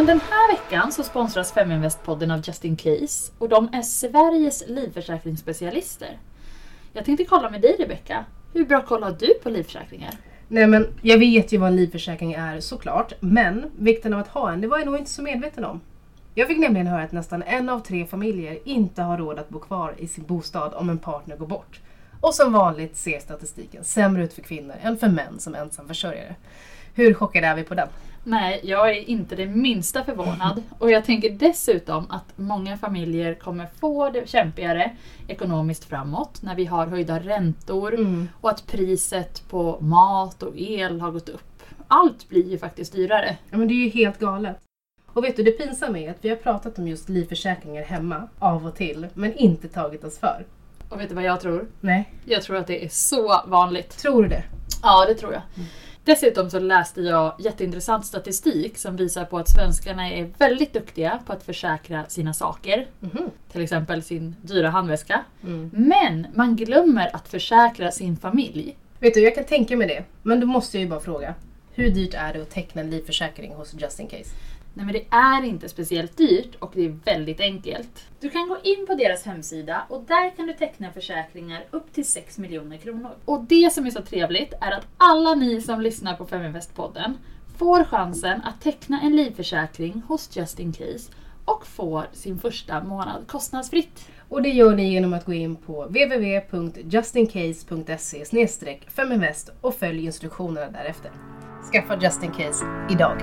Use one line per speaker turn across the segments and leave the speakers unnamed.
Men den här veckan så sponsras Feminvest-podden av Justin Case och de är Sveriges livförsäkringsspecialister. Jag tänkte kolla med dig Rebecka. Hur bra koll har du på livförsäkringar?
Nej men jag vet ju vad en livförsäkring är såklart. Men vikten av att ha en, det var jag nog inte så medveten om. Jag fick nämligen höra att nästan en av tre familjer inte har råd att bo kvar i sin bostad om en partner går bort. Och som vanligt ser statistiken sämre ut för kvinnor än för män som ensamförsörjare. Hur chockade är vi på den?
Nej, jag är inte det minsta förvånad. Och jag tänker dessutom att många familjer kommer få det kämpigare ekonomiskt framåt när vi har höjda räntor
Mm.
och att priset på mat och el har gått upp. Allt blir ju faktiskt dyrare.
Ja men det är ju helt galet. Och vet du, det pinsamma är att vi har pratat om just livförsäkringar hemma av och till, men inte tagit oss för.
Och vet du vad jag tror?
Nej,
Jag tror att det är så vanligt.
tror du det?
Ja, det tror jag. Dessutom så läste jag jätteintressant statistik som visar på att svenskarna är väldigt duktiga på att försäkra sina saker.
Mhm.
Till exempel sin dyra handväska.
Mm.
Men man glömmer att försäkra sin familj.
Vet du, jag kan tänka mig det. Men då måste jag ju bara fråga. Hur dyrt är det att teckna en livförsäkring hos Just In Case?
Nej men det är inte speciellt dyrt och det är väldigt enkelt. Du kan gå in på deras hemsida och där kan du teckna försäkringar upp till 6 miljoner kronor. Och det som är så trevligt är att alla ni som lyssnar på Feminvest-podden får chansen att teckna en livförsäkring hos Just In Case och får sin första månad kostnadsfritt.
Och det gör ni genom att gå in på www.justincase.se feminvest och följ instruktionerna därefter. Skaffa Just In Case idag.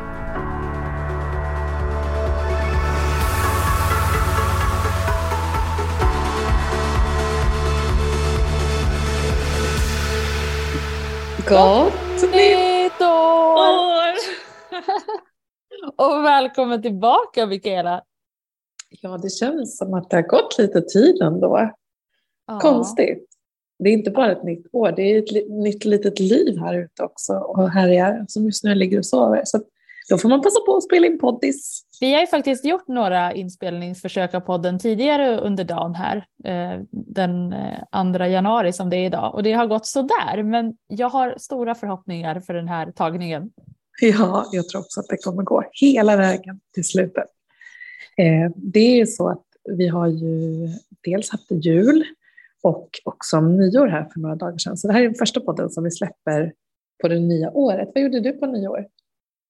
Gott
Nytt år! Och välkommen tillbaka Mikaela!
Ja, det känns som att det har gått lite tid ändå.
Ja.
Konstigt. Det är inte bara ett nytt år, det är ett li- nytt litet liv här ute också och här är jag som just nu ligger och sover. Så då får man passa på att spela in poddis.
Vi har ju faktiskt gjort några inspelningsförsök av podden tidigare under dagen här, eh, den eh, 2 januari som det är idag. Och det har gått sådär, men jag har stora förhoppningar för den här tagningen.
Ja, jag tror också att det kommer gå hela vägen till slutet. Eh, det är ju så att vi har ju dels haft jul och också nyår här för några dagar sedan. Så det här är den första podden som vi släpper på det nya året. Vad gjorde du på nyår?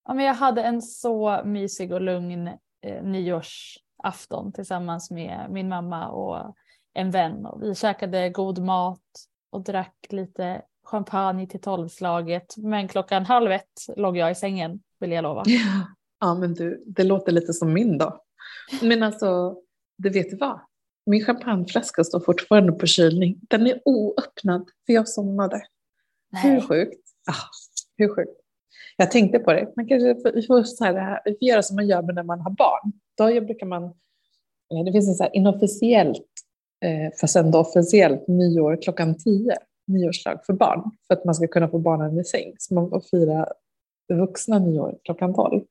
Ja, men jag hade en så mysig och lugn eh, nyårsafton tillsammans med min mamma och en vän. Och vi käkade god mat och drack lite champagne till tolvslaget. Men klockan halv ett låg jag i sängen, vill jag lova.
Ja, men du, det låter lite som min dag. Men alltså, det vet du vad? Min champagneflaska står fortfarande på kylning. Den är oöppnad, för jag somnade. Hur sjukt? Ah, hur sjukt? Jag tänkte på det. Man kanske får, får, så här, vi får göra som man gör när man har barn. Då brukar man, det finns en så här inofficiellt, eh, fast ändå officiellt, nyår klockan tio. Nyårslag för barn. För att man ska kunna få barnen i säng. Så man får fira vuxna nyår klockan tolv.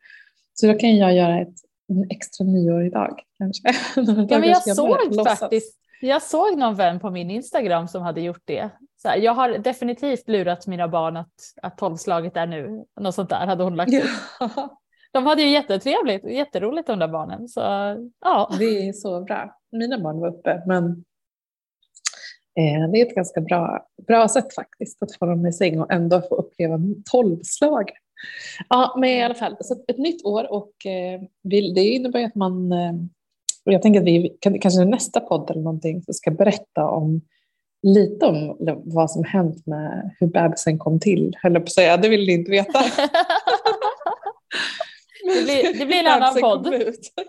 Så då kan jag göra ett en extra nyår idag kanske.
Ja, men jag såg faktiskt, jag såg någon vän på min Instagram som hade gjort det. Så här, jag har definitivt lurat mina barn att, att tolvslaget är nu. Något sånt där hade hon lagt ut.
Ja,
De hade ju jättetrevligt, jätteroligt de där barnen. Så ja,
det är så bra. Mina barn var uppe men eh, det är ett ganska bra, bra sätt faktiskt att få dem i säng och ändå få uppleva tolvslaget. Ja, men i alla fall, så ett nytt år och eh, det innebär att man, eh, och jag tänker att vi kan, kanske i nästa podd eller någonting så ska berätta om lite om vad som hänt med hur bebisen kom till, höll på att säga, det vill ni inte veta.
Det blir- det blir en annan podd.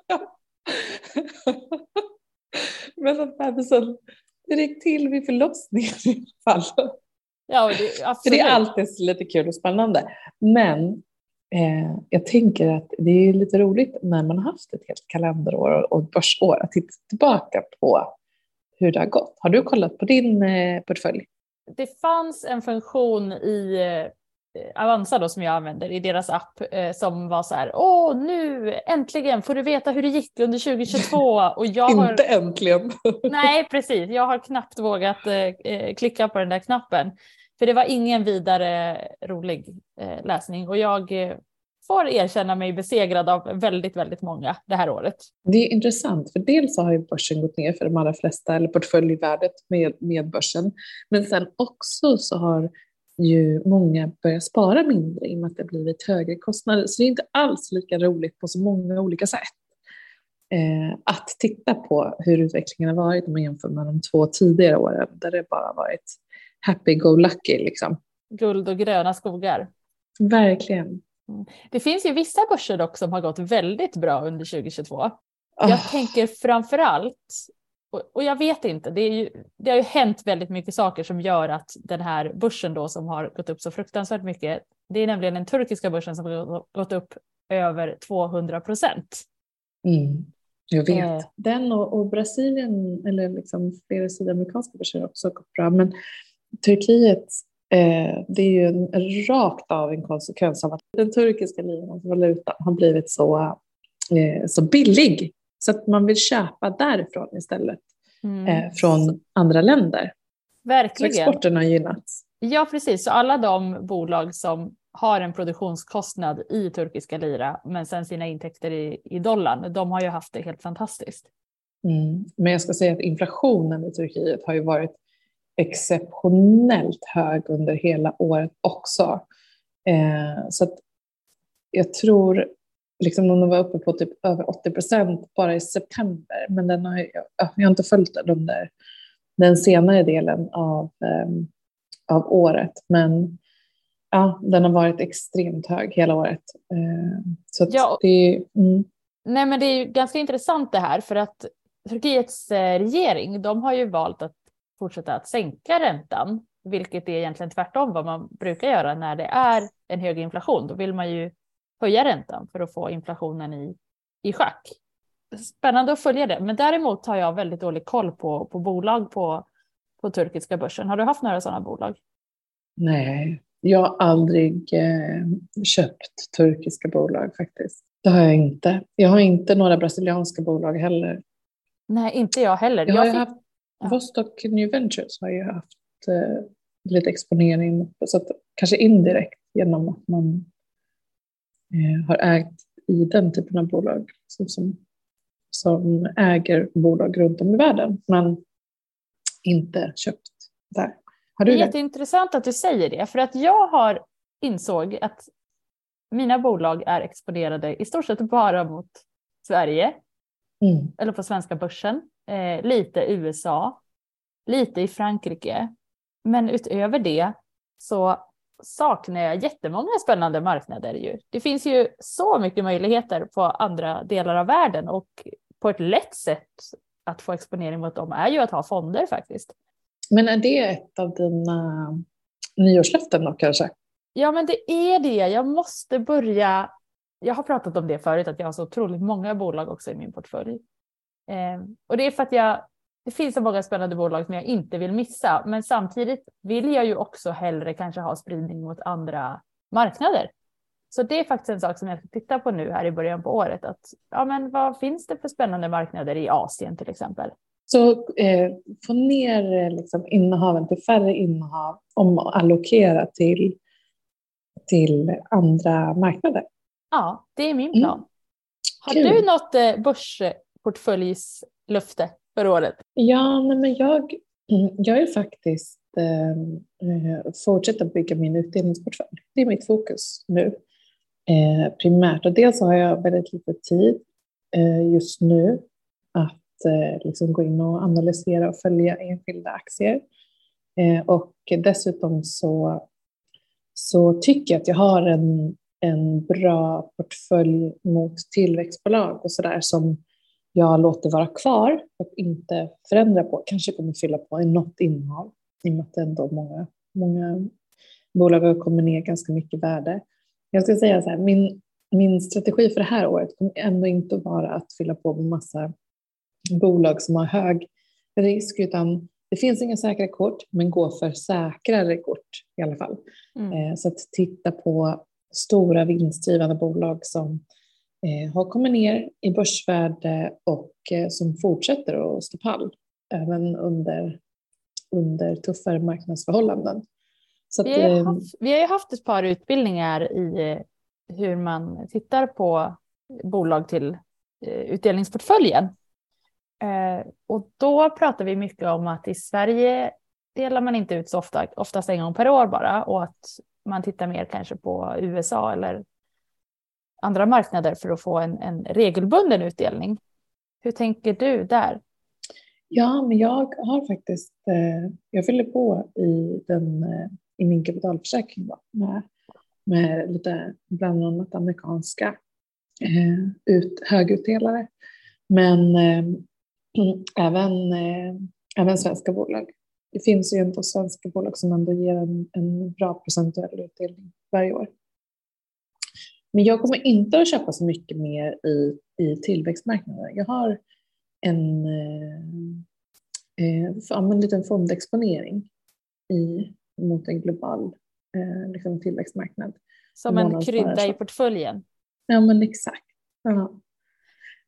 Ja. Men att bebisen gick till vid förlossningen i alla fall.
ja det, absolut.
det är alltid lite kul och spännande. Men eh, jag tänker att det är lite roligt när man har haft ett helt kalenderår och ett börsår att titta tillbaka på hur det har gått. Har du kollat på din eh, portfölj?
det fanns en funktion i eh, Avanza då, som jag använder i deras app eh, som var så här, åh nu äntligen får du veta hur det gick under 2022 och jag har
Inte äntligen.
Nej, precis. Jag har knappt vågat eh, eh, klicka på den där knappen. För det var ingen vidare rolig eh, läsning och jag eh,
får erkänna mig besegrad av väldigt, väldigt många det här året.
Det är intressant, för dels har ju börsen gått ner för de allra flesta, eller portföljvärdet med, med börsen. Men sen också så har ju många börjat spara mindre i och med att det blivit högre kostnader. Så det är inte alls lika roligt på så många olika sätt. Eh, att titta på hur utvecklingen har varit om man jämför med de två tidigare åren där det bara varit happy-go-lucky. Liksom.
Guld och gröna skogar.
Verkligen.
Det finns ju vissa börser dock som har gått väldigt bra under 2022. Jag
Oh,
tänker framför allt, och, och jag vet inte, det, är ju, det har ju hänt väldigt mycket saker som gör att den här börsen då som har gått upp så fruktansvärt mycket, det är nämligen den turkiska börsen som har gått upp över 200 procent.
mm, jag vet.
Eh.
Den och, och Brasilien, eller liksom flera sydamerikanska börser har också gått bra. Men Turkiet, eh, det är ju en, rakt av en konsekvens av att den turkiska liran, alltså valutan, har blivit så, eh, så billig. Så att man vill köpa därifrån istället,
Mm.
eh, från andra länder. Så
Verkligen.
exporten har gynnats.
Ja, precis. Så alla de bolag som har en produktionskostnad i turkiska lira, men sen sina intäkter i, i dollarn, de har ju haft det helt fantastiskt.
Mm. Men jag ska säga att inflationen i Turkiet har ju varit exceptionellt hög under hela året också. Eh, så att jag tror, liksom om den var uppe på typ över 80 procent bara i september, men den har, jag, jag har inte följt den under den senare delen av, eh, av året. Men ja, den har varit extremt hög hela året. Eh, så
Ja.
det mm,
Nej, men det är ju ganska intressant det här för att Turkiets eh, regering, de har ju valt att fortsätta att sänka räntan, vilket är egentligen tvärtom vad man brukar göra när det är en hög inflation. Då vill man ju höja räntan för att få inflationen i, i schack. Spännande att följa det, men däremot har jag väldigt dålig koll på, på bolag på, på turkiska börsen. Har du haft några sådana bolag?
Nej, jag har aldrig eh, köpt turkiska bolag faktiskt. Det har jag inte. Jag har inte några brasilianska bolag heller.
Nej, inte jag heller.
Jag har ju
fick-
haft
ja.
Vostok New Ventures har ju haft eh, lite exponering, så att, kanske indirekt genom att man eh, har ägt i den typen av bolag som, som, som äger bolag runt om i världen, men inte köpt där. Har
Det
du
är
det?
jätteintressant att du säger det, för att jag har insåg att mina bolag är exponerade i stort sett bara mot Sverige,
Mm.
eller på svenska börsen, eh, lite USA, lite i Frankrike. Men utöver det så saknar jag jättemånga spännande marknader. Ju. Det finns ju så mycket möjligheter på andra delar av världen och på ett lätt sätt att få exponering mot dem är ju att ha fonder faktiskt.
Men är det ett av dina nyårslöften då kanske?
Ja, men det är det. Jag måste börja. Jag har pratat om det förut, att jag har så otroligt många bolag också i min portfölj. Eh, och det är för att jag, det finns så många spännande bolag som jag inte vill missa. Men samtidigt vill jag ju också hellre kanske ha spridning mot andra marknader. Så det är faktiskt en sak som jag ska titta på nu här i början på året. Att, ja, men vad finns det för spännande marknader i Asien till exempel?
Så eh, få ner eh, liksom, innehaven till färre innehav om att allokera till, till andra marknader.
Ja, det är min
Mm.
plan. Har
Kul.
du något eh, portföljslöfte för året?
Ja, nej, men jag, jag är faktiskt ehm, eh, fortsätta bygga min utdelningsportfölj. Det är mitt fokus nu eh, primärt. Och dels har jag väldigt lite tid eh, just nu att eh, liksom gå in och analysera och följa enskilda aktier. Eh, och dessutom så, så tycker jag att jag har en, en bra portfölj mot tillväxtbolag och sådär som jag låter vara kvar och inte förändra på. Kanske kommer fylla på i något innehav i och med att ändå många, många bolag har kommit ner ganska mycket värde. Jag ska säga så här, min, min strategi för det här året kommer ändå inte vara att fylla på med massa bolag som har hög risk, utan det finns inga säkra kort, men gå för säkrare kort i alla fall.
Mm.
Eh, Så att titta på stora vinstdrivande bolag som har kommit ner i börsvärde och eh, som fortsätter att stå pall även under, under tuffare marknadsförhållanden. Att,
Vi har,
eh,
haft, vi har ju haft ett par utbildningar i, hur man tittar på bolag till eh, utdelningsportföljen. Eh, och då pratar vi mycket om att i Sverige delar man inte ut så ofta, oftast en gång per år bara och att man tittar mer kanske på USA eller andra marknader för att få en, en regelbunden utdelning. Hur tänker du där?
Ja, men jag har faktiskt, eh, jag fyller på i, den, eh, i min kapitalförsäkring då, med, med lite bland annat amerikanska eh, ut, högutdelare. Men eh, även, eh, även svenska bolag. Det finns ju ändå svenska bolag som ändå ger en, en bra procentuell utdelning varje år. Men jag kommer inte att köpa så mycket mer i, i tillväxtmarknaden. Jag har en, eh, eh en liten fondexponering i, mot en global eh, liksom tillväxtmarknad.
Som en krydda i portföljen?
Ja, men exakt. Ja.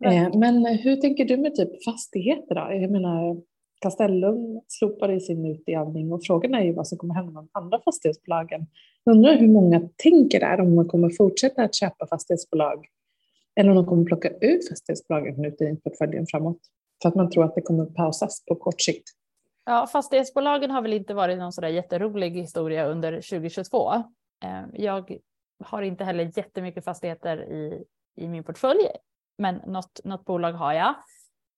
Eh, men hur tänker du med typ fastigheter då? Jag menar, Castellum slopade sin utdelning och frågan är ju vad som kommer hända med de andra fastighetsbolagen. Jag undrar hur många tänker där om man kommer fortsätta att köpa fastighetsbolag eller om de kommer plocka ut fastighetsbolagen från utdelningsportföljen framåt för att man tror att det kommer pausas på kort sikt.
Ja, fastighetsbolagen har väl inte varit någon sådär jätterolig historia under 2022. Eh, jag har inte heller jättemycket fastigheter i, i min portfölj, men något, något bolag har jag.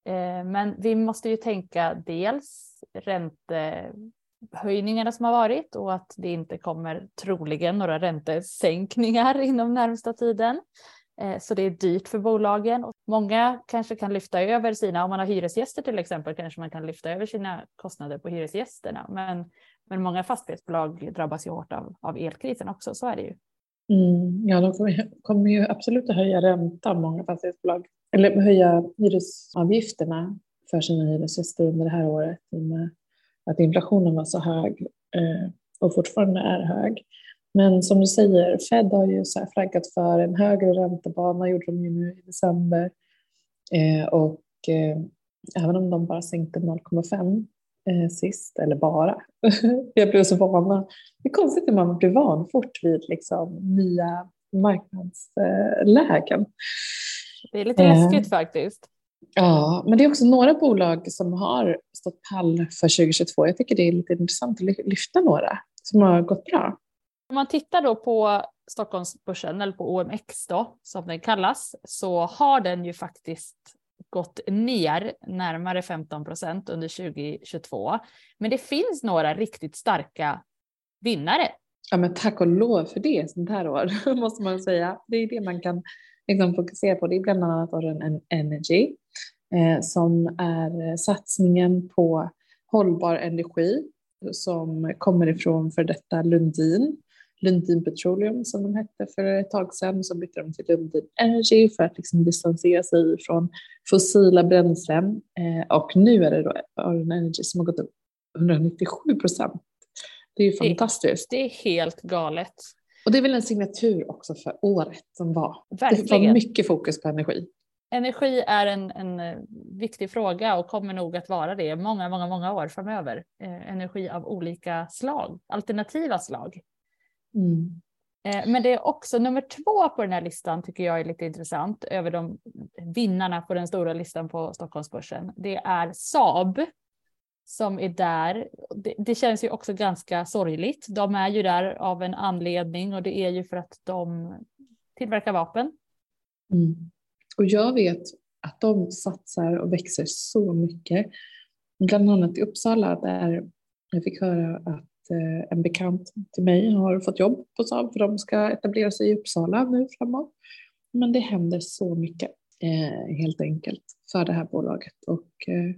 Eh, men vi måste ju tänka dels räntehöjningarna som har varit och att det inte kommer troligen några räntesänkningar inom närmsta tiden. Eh, så det är dyrt för bolagen. Många kanske kan lyfta över sina, om man har hyresgäster till exempel, kanske man kan lyfta över sina kostnader på hyresgästerna. Men, men många fastighetsbolag drabbas ju hårt av, av elkrisen också, så är det ju.
Mm, ja, de kommer, kommer ju absolut att höja räntan, många fastighetsbolag eller höja hyresavgifterna för sina hyresgäster under det här året i och med att inflationen var så hög eh, och fortfarande är hög. Men som du säger, Fed har ju så flaggat för en högre räntebana, gjorde de ju nu i december. Eh, och eh, även om de bara sänkte 0,5 eh, sist, eller bara, jag blev så vana. Det är konstigt hur man blir van fort vid liksom, nya marknadslägen.
Det är lite läskigt faktiskt.
Ja, men det är också några bolag som har stått pall för 2022. Jag tycker det är lite intressant att lyfta några som har gått bra.
Om man tittar då på Stockholmsbörsen eller på OMX då, som den kallas, så har den ju faktiskt gått ner närmare 15 procent under 2022. Men det finns några riktigt starka vinnare.
Ja, men tack och lov för det sånt här år, måste man säga. Det är det man kan liksom fokuserar på det är bland annat Oren Energy eh, som är satsningen på hållbar energi som kommer ifrån för detta Lundin. Lundin Petroleum som de hette för ett tag sedan så bytte de till Lundin Energy för att liksom distansera sig från fossila bränslen eh, och nu är det då Oren Energy som har gått upp 197 procent. Det är ju fantastiskt.
Det, det är helt galet.
Och det är väl en signatur också för året som var.
Verkligen.
Det var mycket fokus på energi.
Energi är en, en eh, viktig fråga och kommer nog att vara det många, många, många år framöver. Eh, energi av olika slag, alternativa slag.
Mm.
Eh, men det är också nummer två på den här listan tycker jag är lite intressant över de vinnarna på den stora listan på Stockholmsbörsen. Det är Saab som är där. Det, det, känns ju också ganska sorgligt. De är ju där av en anledning och det är ju för att de tillverkar vapen.
Mm. Och jag vet att de satsar och växer så mycket. Bland annat i Uppsala där jag fick höra att eh, en bekant till mig har fått jobb på Saab för de ska etablera sig i Uppsala nu framåt. Men det händer så mycket eh, helt enkelt för det här bolaget och eh,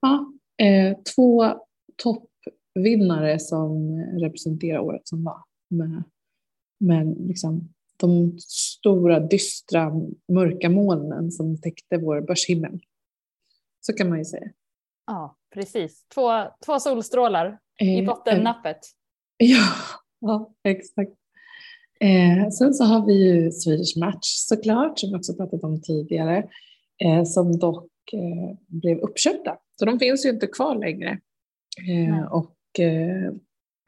ja, eh, två toppvinnare som representerar året som var. Med, med liksom de stora, dystra, mörka molnen som täckte vår börshimmel. Så kan man ju säga.
Ja, precis. Två, två solstrålar i eh, bottennappet.
Ja, ja, exakt. Eh, sen så har vi ju Swedish Match såklart, som vi också pratat om tidigare, eh, som dock eh, blev uppköpta. Så de finns ju inte kvar längre. Eh, och eh,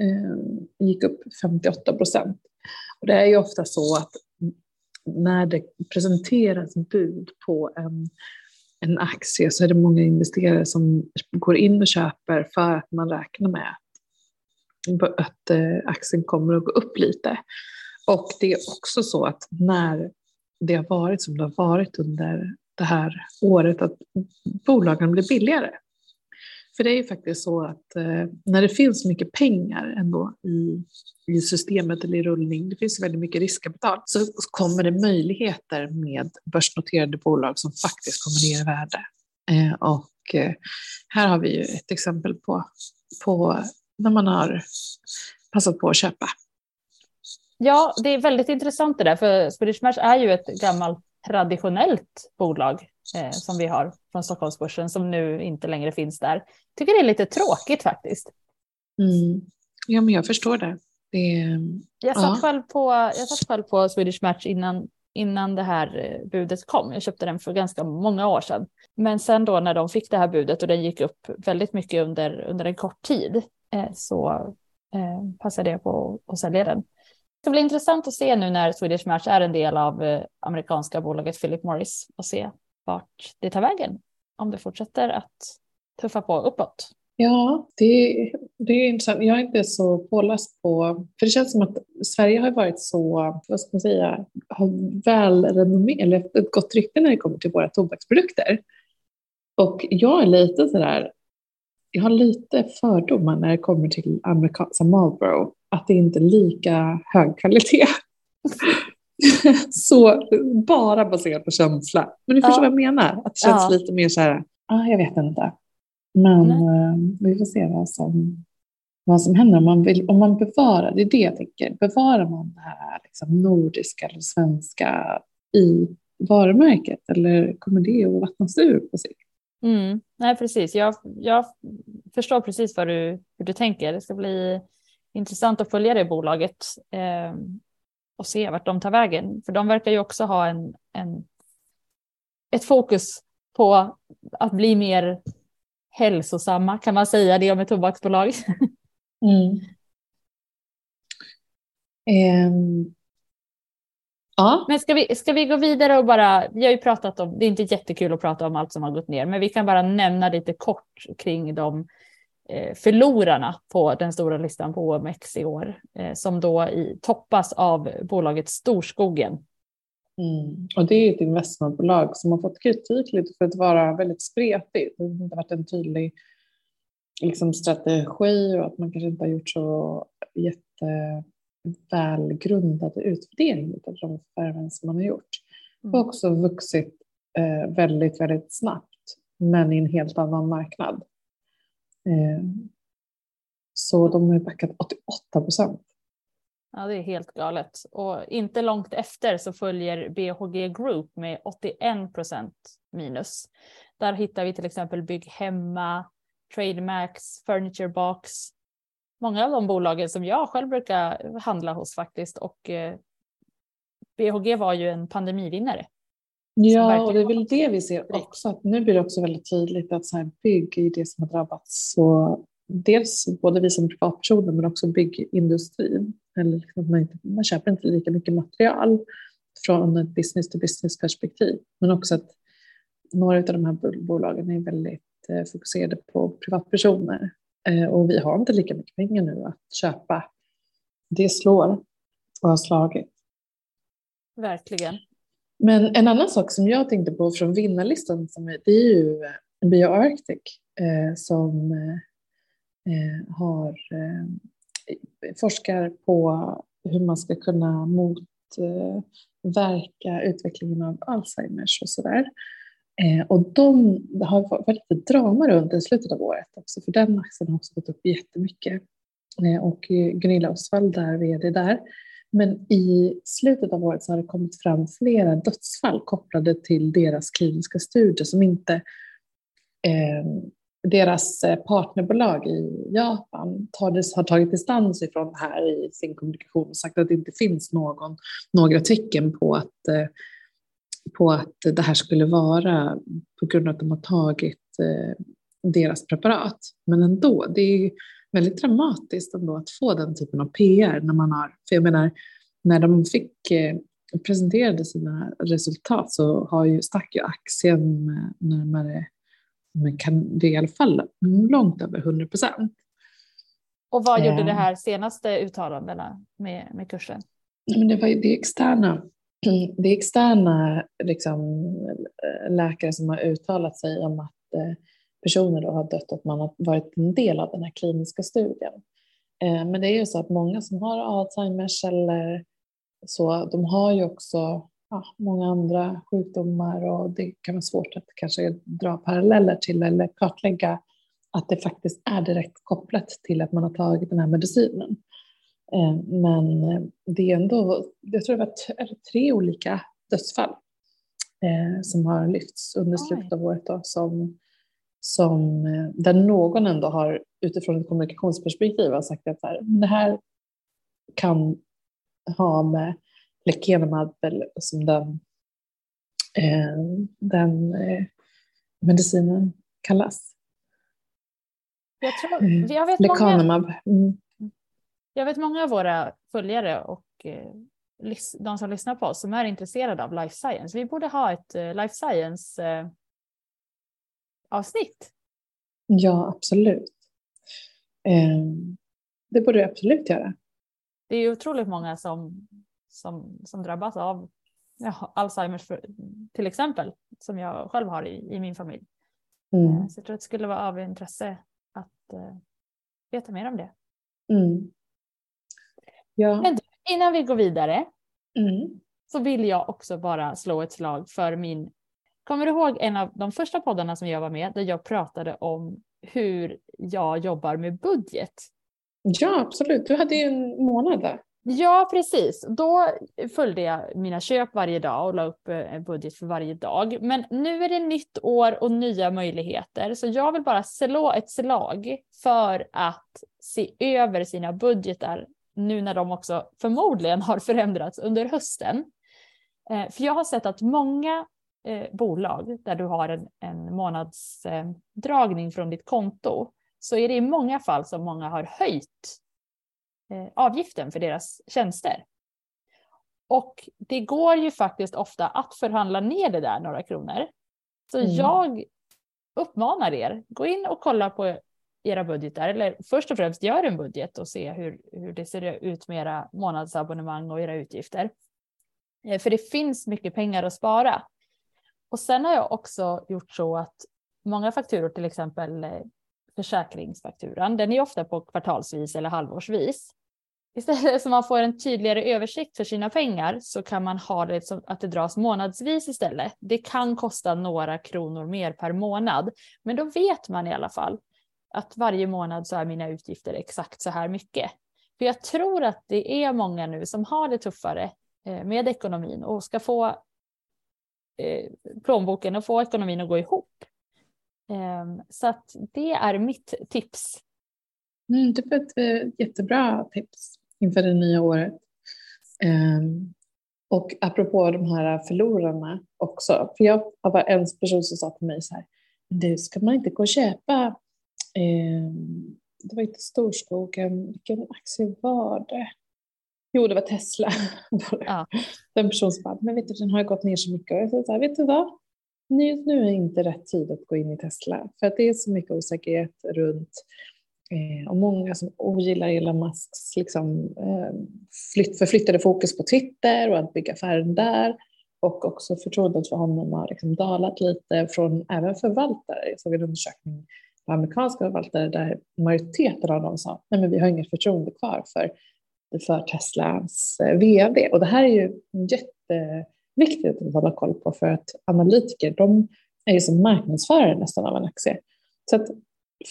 eh, gick upp 58 procent. Och det är ju ofta så att när det presenteras bud på en, en aktie så är det många investerare som går in och köper för att man räknar med att, att eh, aktien kommer att gå upp lite. Och det är också så att när det har varit som det har varit under det här året, att bolagen blir billigare. För det är ju faktiskt så att eh, när det finns mycket pengar ändå i, i systemet eller i rullning, det finns väldigt mycket riskkapital, så kommer det möjligheter med börsnoterade bolag som faktiskt kommer ner i värde. Eh, och eh, här har vi ju ett exempel på, på när man har passat på att köpa.
Ja, det är väldigt intressant det där, för Swedish Match är ju ett gammalt traditionellt bolag eh, som vi har från Stockholmsbörsen som nu inte längre finns där. Tycker det är lite tråkigt faktiskt.
Mm. Ja, men jag förstår det. det
jag, satt ja. själv på, jag satt själv på Swedish Match innan, innan det här eh, budet kom. Jag köpte den för ganska många år sedan. Men sen då när de fick det här budet och den gick upp väldigt mycket under, under en kort tid eh, så eh, passade jag på att sälja den. Det ska bli intressant att se nu när Swedish Match är en del av eh, amerikanska bolaget Philip Morris och se vart det tar vägen. Om det fortsätter att tuffa på uppåt.
Ja, det, det är intressant. Jag är inte så påläst på, för det känns som att Sverige har varit så, vad ska man säga, har väl renommé, eller ett gott rykte när det kommer till våra tobaksprodukter. Och jag är lite sådär, jag har lite fördomar när det kommer till amerikanska Marlboro, att det inte är lika hög kvalitet. så bara baserat på känsla. Men du förstår ja. vad jag menar? Att det känns ja. lite mer så här, ah, jag vet inte. Men eh, vi får se vad som, vad som händer om man, vill, om man bevarar, det är det jag tänker, bevarar man det här liksom, nordiska eller svenska i varumärket eller kommer det att vattnas ur på sikt?
Mm. Nej, precis. Jag, jag förstår precis vad du, hur du tänker. Det ska bli intressant att följa det bolaget. Eh, och se vart de tar vägen. För de verkar ju också ha en, en, ett fokus på att bli mer hälsosamma, kan man säga det om ett tobaksbolag? Mm.
Um, ja.
Men ska vi, ska vi gå vidare och bara, vi har ju pratat om, det är inte jättekul att prata om allt som har gått ner, men vi kan bara nämna lite kort kring de förlorarna på den stora listan på OMX i år eh, som då i, toppas av bolaget Storskogen.
Mm. Och det är ett investmentbolag som har fått kritik lite för att vara väldigt spretigt. Det har inte varit en tydlig liksom, strategi och att man kanske inte har gjort så jättevälgrundade utvärderingar av de förvärven som man har gjort. Mm. Och också vuxit eh, väldigt, väldigt snabbt men i en helt annan marknad. Eh, så de har backat 88 procent.
Ja, det är helt galet. Och inte långt efter så följer BHG Group med 81 procent minus. Där hittar vi till exempel Bygg Hemma, Trademax, Furniture Box. Många av de bolagen som jag själv brukar handla hos faktiskt och eh, BHG var ju en pandemivinnare.
Ja, och det är väl det vi ser också, att nu blir det också väldigt tydligt att så här bygg är det som har drabbats. Så dels både vi som privatpersoner men också byggindustrin. Eller liksom man, inte, man köper inte lika mycket material från ett business to business perspektiv. Men också att några av de här bolagen är väldigt eh, fokuserade på privatpersoner. Eh, och vi har inte lika mycket pengar nu att köpa. Det slår och har slagit.
Verkligen.
Men en annan sak som jag tänkte på från vinnarlistan som är, det är ju eh, BioArctic eh, som eh, eh, har, eh, forskar på hur man ska kunna motverka eh, utvecklingen av Alzheimers och sådär. Eh, och de det har varit lite drama runt i slutet av året också, för den aktien har också gått upp jättemycket. Eh, och Gunilla Osvald, där, vd där, men i slutet av året så har det kommit fram flera dödsfall kopplade till deras kliniska studier som inte eh, deras eh, partnerbolag i Japan har tagit distans ifrån det här i sin kommunikation och sagt att det inte finns någon, några tecken på att, eh, på att det här skulle vara på grund av att de har tagit eh, deras preparat. Men ändå, det är väldigt dramatiskt ändå att få den typen av PR när man har, för jag menar, när de fick, eh, presenterade sina resultat så har ju, stack ju aktien med närmare, men kan, det är i alla fall långt över 100 procent.
Och vad gjorde
Eh.
det här senaste uttalandena med, med kursen?
Men det var ju det externa, det är externa liksom, eh, läkare som har uttalat sig om att eh, personer då har dött att man har varit en del av den här kliniska studien. Eh, Men det är ju så att många som har Alzheimers eller så, de har ju också ja, många andra sjukdomar och det kan vara svårt att kanske dra paralleller till eller kartlägga att det faktiskt är direkt kopplat till att man har tagit den här medicinen. Eh, Men eh, det är ändå, jag tror det var tre olika dödsfall som har lyfts under slutet av året då, som, som, eh, där någon ändå har utifrån ett kommunikationsperspektiv har sagt att så här, "Men det här kan ha med lecanemab eller som den, eh, den eh, medicinen kallas.
Jag, tror,
Mm.
jag, vet många,
Lecanemab. Mm.
jag vet många av våra följare och de som lyssnar på oss som är intresserade av life science. Vi borde ha ett life science avsnitt.
Ja, absolut. Eh, det borde du absolut göra.
Det är otroligt många som, som, som drabbas av ja, Alzheimers för, till exempel, som jag själv har i, i min familj.
Mm.
Eh, Så jag tror att det skulle vara av intresse att eh, veta mer om det.
Mm. Ja.
Men- Innan vi går vidare
Mm.
så vill jag också bara slå ett slag för min... Kommer du ihåg en av de första poddarna som jag var med där jag pratade om hur jag jobbar med budget?
ja, absolut. Du hade ju en månad där.
Ja, precis. Då följde jag mina köp varje dag och la upp eh, en budget för varje dag. Men nu är det nytt år och nya möjligheter, så jag vill bara slå ett slag för att se över sina budgetar nu när de också förmodligen har förändrats under hösten. Eh, För jag har sett att många eh, bolag där du har en, en månadsdragning från ditt konto så är det i många fall som många har höjt eh, avgiften för deras tjänster. Och det går ju faktiskt ofta att förhandla ner det där några kronor. Så
Mm.
jag uppmanar er, gå in och kolla på era budgetar, eller först och främst gör en budget och se hur, hur det ser ut med era månadsabonnemang och era utgifter. Eh, För det finns mycket pengar att spara. Och sen har jag också gjort så att många fakturor, till exempel eh, försäkringsfakturan, den är ofta på kvartalsvis eller halvårsvis. Istället som man får en tydligare översikt för sina pengar så kan man ha det som att det dras månadsvis istället. Det kan kosta några kronor mer per månad, men då vet man i alla fall att varje månad så är mina utgifter exakt så här mycket. För jag tror att det är många nu som har det tuffare eh, med ekonomin och ska få Eh, plånboken och få ekonomin att gå ihop. Ehm, så att det är mitt tips.
Mm, det var ett eh, jättebra tips inför det nya året. Ehm, och apropå de här förlorarna också. För jag var en person som sa till mig så här. Du, ska man inte gå och köpa ehm, det var inte Storskogen, vilken aktie var det? Jo, det var Tesla.
Ja.
Den person som bara, men vet du, den har gått ner så mycket. Och jag sa så här, vet du vad? Nu, nu är inte rätt tid att gå in i Tesla. För att det är så mycket osäkerhet runt eh, och många som ogillar Elon Musks liksom, eh, flytt, förflyttade fokus på Twitter och att bygga affären där. Och också förtroendet för honom har liksom dalat lite från även förvaltare. Jag såg en undersökning på amerikanska förvaltare där majoriteten av dem sa nej men vi har inget förtroende kvar för, för Teslas eh, vd. Och det här är ju jätteviktigt att hålla koll på för att analytiker de är ju som marknadsförare nästan av en aktie. Så att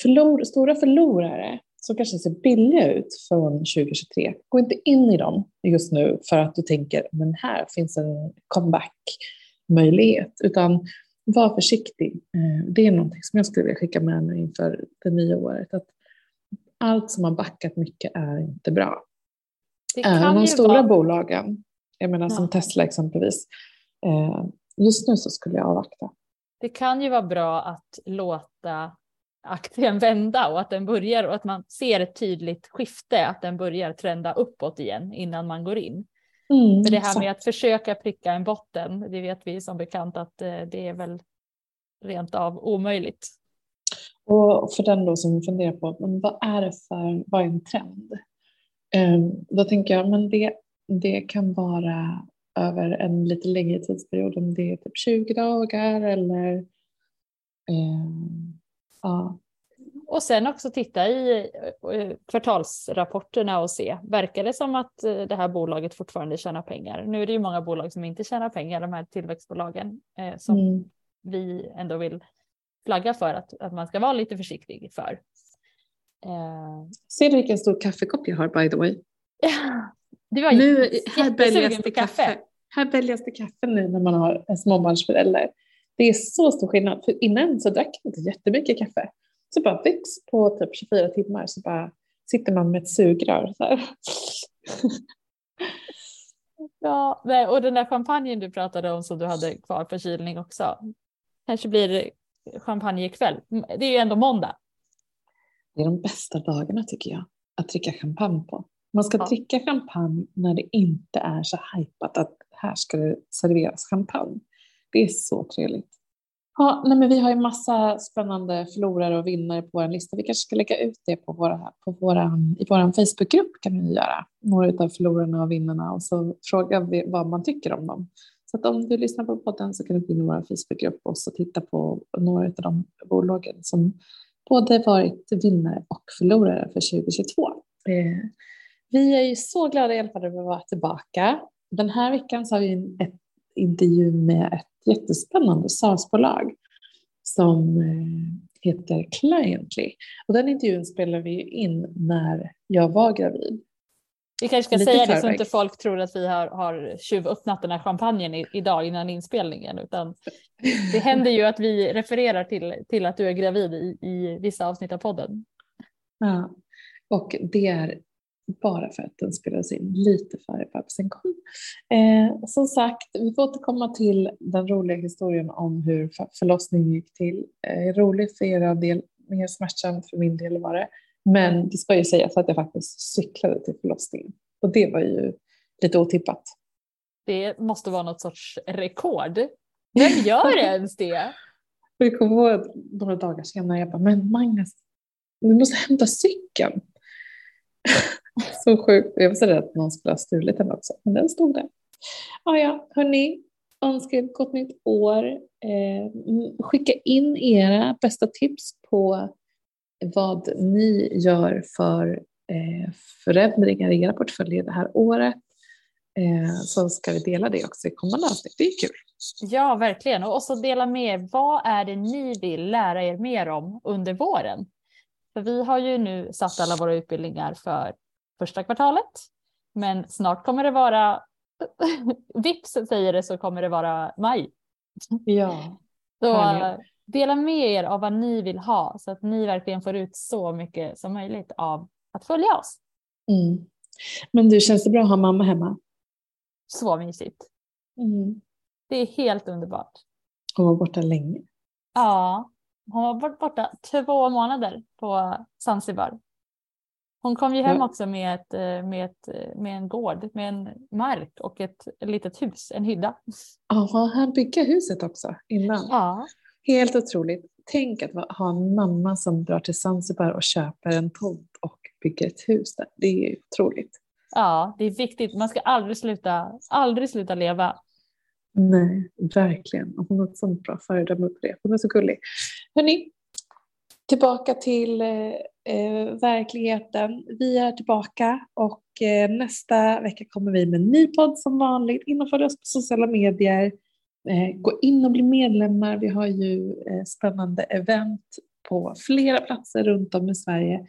förlor, stora förlorare som kanske ser billiga ut från 2023, gå inte in i dem just nu för att du tänker men här finns en comeback-möjlighet, utan var försiktig. Eh, det är någonting som jag skulle vilja skicka med nu inför det nya året. Att allt som har backat mycket är inte bra.
Det
Även de stora
vara,
bolagen, jag menar som
Ja.
Tesla exempelvis, eh, just nu så skulle jag avvakta.
det kan ju vara bra att låta aktien vända och att den börjar och att man ser ett tydligt skifte, att den börjar trenda uppåt igen innan man går in.
Mm,
För det här med att försöka pricka en botten, det vet vi som bekant att eh, det är väl rent av omöjligt.
Och för den då som funderar på men vad är det för vad är en trend? Ehm, då tänker jag men det, det kan vara över en lite längre tidsperiod om det är typ 20 dagar eller ehm, ja,
Och sen också titta i eh, kvartalsrapporterna och se, verkar det som att eh, det här bolaget fortfarande tjänar pengar? Nu är det ju många bolag som inte tjänar pengar, de här tillväxtbolagen, eh, som
mm,
vi ändå vill flagga för att, att man ska vara lite försiktig för. Eh,
Ser du vilken stor kaffekopp jag har by the way?
du var
Nu, här
på
det
kaffe.
kaffe. Här bälgas det kaffe nu när man har en småbarnsförälder. Det är så stor skillnad. För innan så drack jag inte jättemycket kaffe. Så bara vips på typ 24 timmar så bara sitter man med ett sugrör. Så.
Ja, nej, och den där champagnen du pratade om som du hade kvar för kylning också. Kanske blir det champagne ikväll. Det är ju ändå måndag.
Det är de bästa dagarna tycker jag, att dricka champagne på. Man ska
Ja.
dricka champagne när det inte är så hajpat att här ska det serveras champagne. Det är så trevligt. Ja, nej men vi har ju massa spännande förlorare och vinnare på vår lista. Vi kanske ska lägga ut det på våra, på våran, i vår Facebookgrupp kan vi göra. Några av förlorarna och vinnarna och så frågar vi vad man tycker om dem. Så att om du lyssnar på podden så kan du gå in i vår Facebookgrupp och så titta på några av de bolagen som både varit vinnare och förlorare för 2022. Eh, vi är ju så glada i alla fall över att vara tillbaka. Den här veckan så har vi en ett intervju med ett jättespännande SaaS-bolag som eh, heter Cliently. Och den intervjun spelade vi in när jag var gravid.
Vi kanske ska säga det så inte folk tror att vi har, har tjuvöppnat den här champagnen i, idag innan inspelningen. Utan det händer ju att vi refererar till, till att du är gravid i, i vissa avsnitt av podden.
Ja. Och det är bara för att den spelades in lite före bebisen kom. Eh, som sagt, vi får återkomma till den roliga historien om hur för- förlossningen gick till. Eh, roligt för er del, mer smärtsamt för min del var det. Men det ska ju sägas att jag faktiskt cyklade till förlossningen. Och det var ju lite otippat.
Det måste vara något sorts rekord. Vem gör ens det?
Och jag kommer ihåg några dagar senare, jag bara, men Magnus, vi måste hämta cykeln. så sjukt. Jag var så rädd att någon skulle ha stulit den också, men den stod där. Ah, ja, hörni, önskar ett gott nytt år. Eh, skicka in era bästa tips på vad ni gör för eh, förändringar i era portföljer det här året. Eh, så ska vi dela det också i kommande avsnitt. Det är kul.
Ja, verkligen. Och också dela med er. Vad är det ni vill lära er mer om under våren? För vi har ju nu satt alla våra utbildningar för första kvartalet. Men snart kommer det vara, vips säger det så kommer det vara maj.
Ja.
Så. Dela med er av vad ni vill ha så att ni verkligen får ut så mycket som möjligt av att följa oss.
Mm. Men du, känns det bra att ha mamma hemma?
Så mysigt.
Mm.
Det är helt underbart.
Hon var borta länge.
Ja, hon var bort- borta två månader på Zanzibar. Hon kom ju hem
Ja.
också med, ett, eh, med, ett, eh, med en gård, med en mark och ett litet hus, en hydda.
Ja, han bygga huset också innan.
Ja,
Helt otroligt. Tänk att ha en mamma som drar till Zanzibar och köper en tomt och bygger ett hus där. Det är otroligt.
ja, det är viktigt. Man ska aldrig sluta, aldrig sluta leva.
Nej, verkligen. Hon har ett sånt bra föredöme på det. Hon är så gullig. Hörni, tillbaka till eh, eh, verkligheten. Vi är tillbaka och eh, nästa vecka kommer vi med en ny podd som vanligt. In och följ oss på sociala medier. Eh, gå in och bli medlemmar. Vi har ju eh, spännande event på flera platser runt om i Sverige.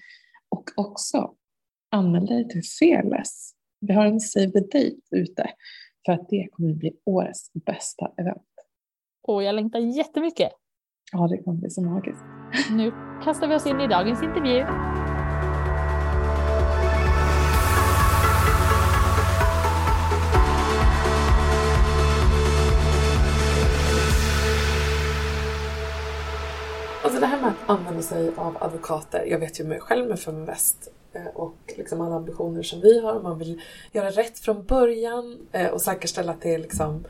Och också anmäl dig till Fearless. Vi har en save the date ute för att det kommer bli årets bästa event.
Och jag längtar jättemycket.
Ja, det kommer bli så magiskt.
Nu kastar vi oss in i dagens intervju.
Det här med att använda sig av advokater, jag vet ju mig själv med Feminvest eh, och liksom alla ambitioner som vi har. Man vill göra rätt från början eh, och säkerställa att det liksom,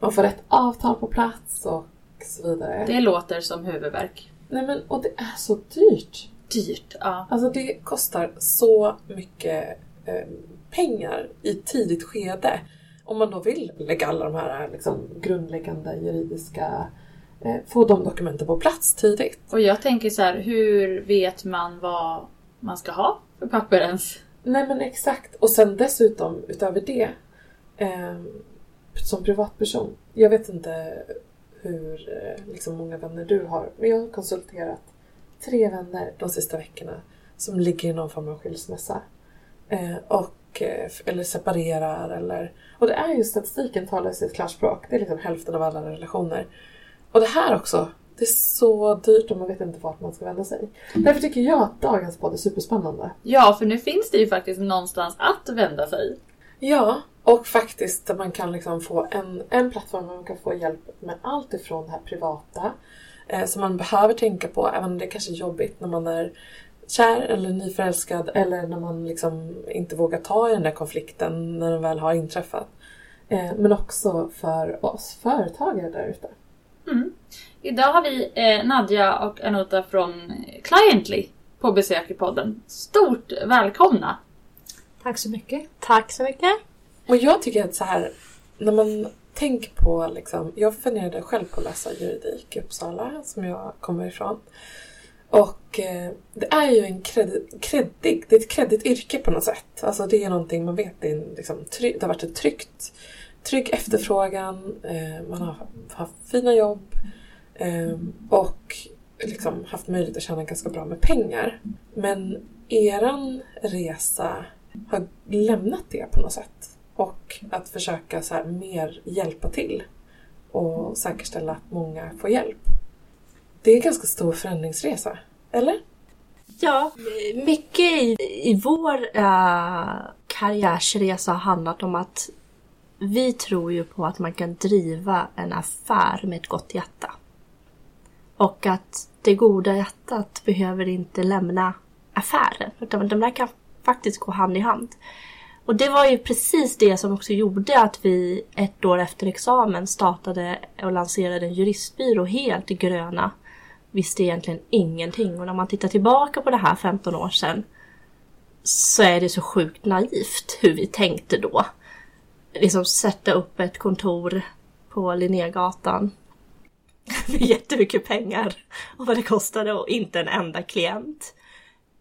man får rätt avtal på plats och så vidare.
Det låter som huvudvärk.
Nej men, och det är så dyrt.
Dyrt, ja.
Alltså det kostar så mycket eh, pengar i tidigt skede. Om man då vill lägga alla de här liksom, grundläggande juridiska, få de dokumenten på plats tidigt.
Och jag tänker så här, hur vet man vad man ska ha för papper ens?
Nej men exakt. Och sen dessutom utöver det, eh, som privatperson, jag vet inte hur eh, liksom många vänner du har, men jag har konsulterat tre vänner de sista veckorna som ligger i någon form av skilsmässa. Eh, och, eh, eller separerar eller... Och det är ju statistiken talar sitt klarspråk. Det är liksom hälften av alla relationer. Och det här också, det är så dyrt och man vet inte vart man ska vända sig. Därför tycker jag att dagens podd är superspännande.
Ja, för nu finns det ju faktiskt någonstans att vända sig.
Ja, och faktiskt där man kan liksom få en, en plattform där man kan få hjälp med allt ifrån det här privata eh, som man behöver tänka på, även om det kanske är jobbigt när man är kär eller nyförälskad eller när man liksom inte vågar ta i den där konflikten när den väl har inträffat. Eh, men också för oss företagare där ute.
Mm. Idag har vi eh, Nadja och Anuta från Cliently på besök i podden. Stort välkomna!
Tack så mycket. Tack så mycket.
Och jag tycker att så här, när man tänker på liksom, jag funderade själv på att läsa juridik i Uppsala som jag kommer ifrån. Och eh, det är ju en kreddig, det är ett kreddigt yrke på något sätt. Alltså det är någonting man vet, det, är en, liksom, det har varit ett tryggt, trygg efterfrågan, eh, man har haft fina jobb ehm, och liksom haft möjlighet att tjäna ganska bra med pengar. Men eran resa har lämnat det på något sätt. Och att försöka så här mer hjälpa till och säkerställa att många får hjälp. Det är en ganska stor förändringsresa, eller?
Ja, mycket i, i vår äh, karriärsresa har handlat om att vi tror ju på att man kan driva en affär med ett gott hjärta. Och att det goda hjärtat behöver inte lämna affären, utan de där kan faktiskt gå hand i hand. Och det var ju precis det som också gjorde att vi ett år efter examen startade och lanserade en juristbyrå helt i gröna. Visste egentligen ingenting och när man tittar tillbaka på det här 15 år sedan så är det så sjukt naivt hur vi tänkte då. Liksom sätta upp ett kontor på Linnégatan med jättemycket pengar och vad det kostade och inte en enda klient.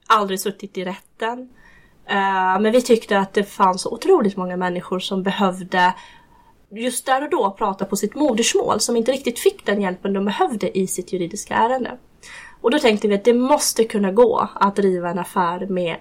Aldrig suttit i rätten. Eh, men vi tyckte att det fanns otroligt många människor som behövde just där och då prata på sitt modersmål som inte riktigt fick den hjälpen de behövde i sitt juridiska ärende. Och då tänkte vi att det måste kunna gå att driva en affär med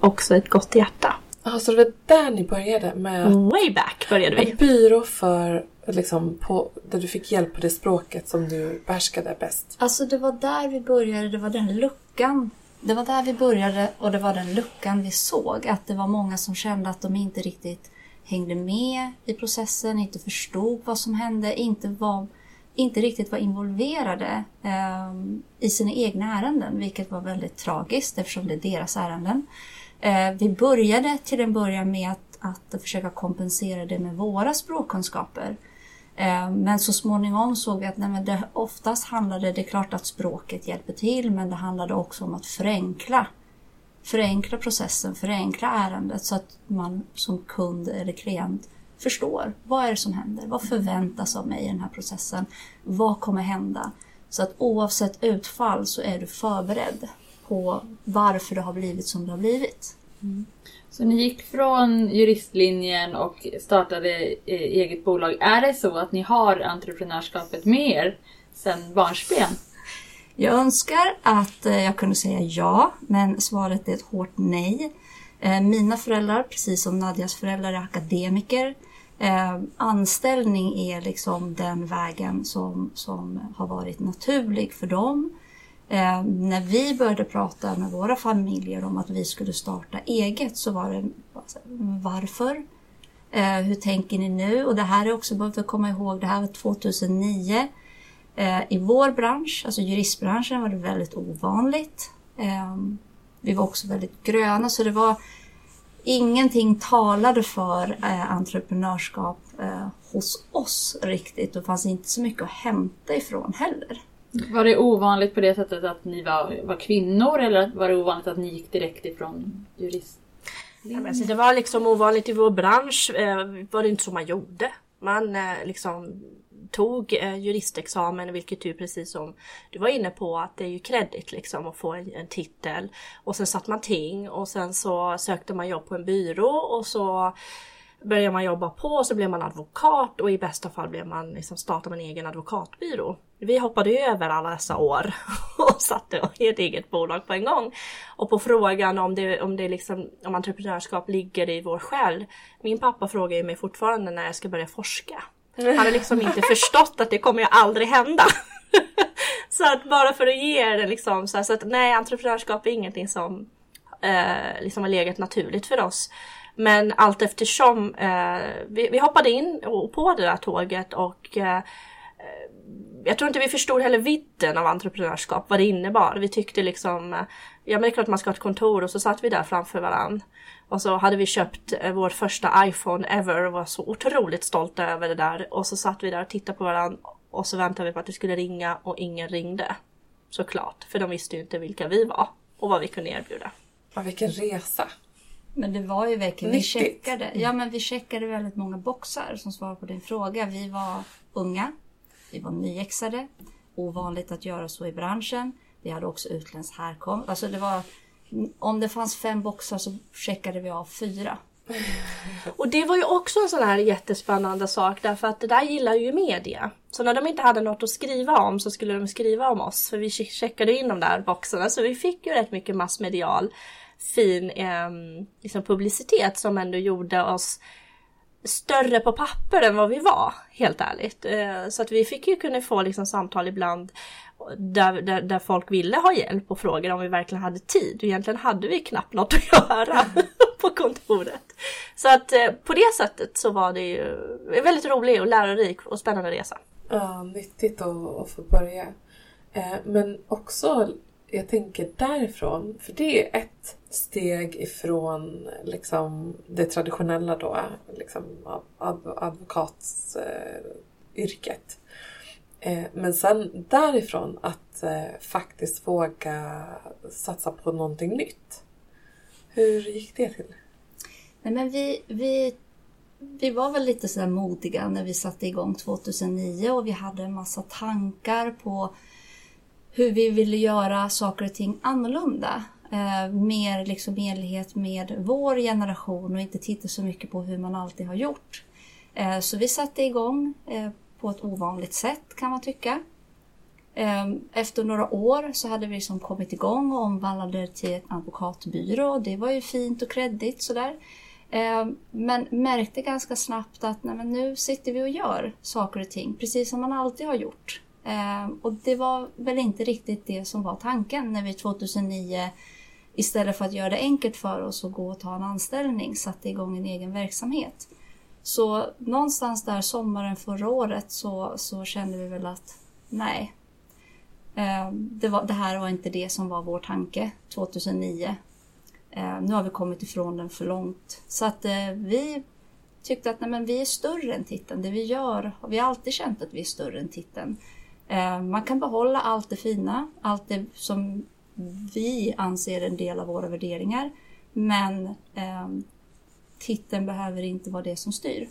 också ett gott hjärta.
Ja, så det var där ni började med...
Way back började vi.
En byrå för, liksom, på, där du fick hjälp på det språket som du behärskade bäst.
Alltså det var där vi började, det var den luckan det var där vi började och det var den luckan vi såg. Att det var många som kände att de inte riktigt hängde med i processen, inte förstod vad som hände, inte, var, inte riktigt var involverade eh, i sina egna ärenden, vilket var väldigt tragiskt eftersom det är deras ärenden. Eh, vi började till en början med att, att försöka kompensera det med våra språkkunskaper. Eh, men så småningom såg vi att nej, men det, oftast handlade det, är klart att språket hjälper till, men det handlade också om att förenkla. Förenkla processen, förenkla ärendet så att man som kund eller klient förstår. Vad är det som händer? Vad förväntas av mig i den här processen? Vad kommer hända? Så att oavsett utfall så är du förberedd på varför det har blivit som det har blivit. Mm.
Så ni gick från juristlinjen och startade eh, eget bolag. Är det så att ni har entreprenörskapet med er sedan barnsben?
Jag önskar att eh, jag kunde säga ja, men svaret är ett hårt nej. Eh, mina föräldrar, precis som Nadjas föräldrar, är akademiker. Anställning är liksom den vägen som, som har varit naturlig för dem. Eh, när vi började prata med våra familjer om att vi skulle starta eget så var det alltså, varför? Eh, hur tänker ni nu? Och det här är också behövt att komma ihåg, det här var 2009. Eh, I vår bransch, alltså juristbranschen, var det väldigt ovanligt. Eh, Vi var också väldigt gröna så det var ingenting talade för eh, entreprenörskap eh, hos oss riktigt. Det fanns inte så mycket att hämta ifrån heller.
Var det ovanligt på det sättet att ni var, var kvinnor eller var det ovanligt att ni gick direkt ifrån jurist?
Ja, alltså, det var liksom ovanligt i vår bransch. Eh, var det inte så man gjorde. Man eh, liksom tog eh, juristexamen, vilket ju precis som du var inne på att det är ju kredit liksom att få en, en titel. Och sen satt man ting och sen så sökte man jobb på en byrå och så började man jobba på så blev man advokat och i bästa fall blev man liksom startade man en egen advokatbyrå. Vi hoppade över alla dessa år och satte i ett eget bolag på en gång. Och på frågan om det, om det liksom, om entreprenörskap ligger i vår själ. Min pappa frågar ju mig fortfarande när jag ska börja forska. Han har liksom inte förstått att det kommer ju aldrig hända. så att bara för att ge det liksom så, här, så att nej, entreprenörskap är ingenting som eh, liksom har legat naturligt för oss. Men allt eftersom eh, vi, vi hoppade in och, på det där tåget och eh, eh, jag tror inte vi förstod heller vidden av entreprenörskap, vad det innebar. Vi tyckte liksom, eh, ja men det är klart man ska ha ett kontor och så satt vi där framför varandra. Och så hade vi köpt eh, vår första iPhone ever och var så otroligt stolta över det där. Och så satt vi där och tittade på varandra och så väntade vi på att det skulle ringa och ingen ringde. Såklart, för de visste ju inte vilka vi var och vad vi kunde erbjuda.
Ja, vilken resa.
Men det var ju verkligen, vi checkade, ja, men vi checkade väldigt många boxar som svar på din fråga. Vi var unga, vi var nyexade, ovanligt att göra så i branschen. Vi hade också utländsk härkomst. Alltså det var, om det fanns fem boxar så checkade vi av fyra.
Och det var ju också en sån här jättespännande sak därför att det där gillar ju media. Så när de inte hade något att skriva om så skulle de skriva om oss för vi che- checkade in de där boxarna så vi fick ju rätt mycket massmedial fin eh, liksom publicitet som ändå gjorde oss större på papper än vad vi var, helt ärligt. Eh, Så att vi fick ju kunna få liksom samtal ibland där, där, där folk ville ha hjälp och frågade om vi verkligen hade tid. Och egentligen hade vi knappt något att göra på kontoret. Så att eh, på det sättet så var det ju en väldigt rolig och lärorik och spännande resa.
Ja, nyttigt att, att få börja. Eh, men också, jag tänker därifrån, för det är ett steg ifrån liksom, det traditionella då, liksom, ad, advokatsyrket. Eh, eh, men sen därifrån att eh, faktiskt våga satsa på någonting nytt. Hur gick det till?
Nej, men vi, vi, vi var väl lite sådär modiga när vi satte igång 2009 och vi hade en massa tankar på hur vi ville göra saker och ting annorlunda. Eh, mer liksom i enlighet med vår generation och inte titta så mycket på hur man alltid har gjort. Eh, så vi satte igång eh, på ett ovanligt sätt kan man tycka. Eh, Efter några år så hade vi liksom kommit igång och omvandlade till en advokatbyrå. Det var ju fint och kreddigt sådär. Eh, Men märkte ganska snabbt att nej, men nu sitter vi och gör saker och ting precis som man alltid har gjort. Eh, Och det var väl inte riktigt det som var tanken när vi 2009 istället för att göra det enkelt för oss att gå och ta en anställning satte igång en egen verksamhet. Så någonstans där sommaren förra året så, så kände vi väl att nej, eh, det, var, det här var inte det som var vår tanke 2009. Eh, nu har vi kommit ifrån den för långt. Så att eh, vi tyckte att nej, men vi är större än titeln. Det vi gör, har vi alltid känt att vi är större än titeln. Eh, man kan behålla allt det fina, allt det som vi anser är en del av våra värderingar. Men eh, titeln behöver inte vara det som styr.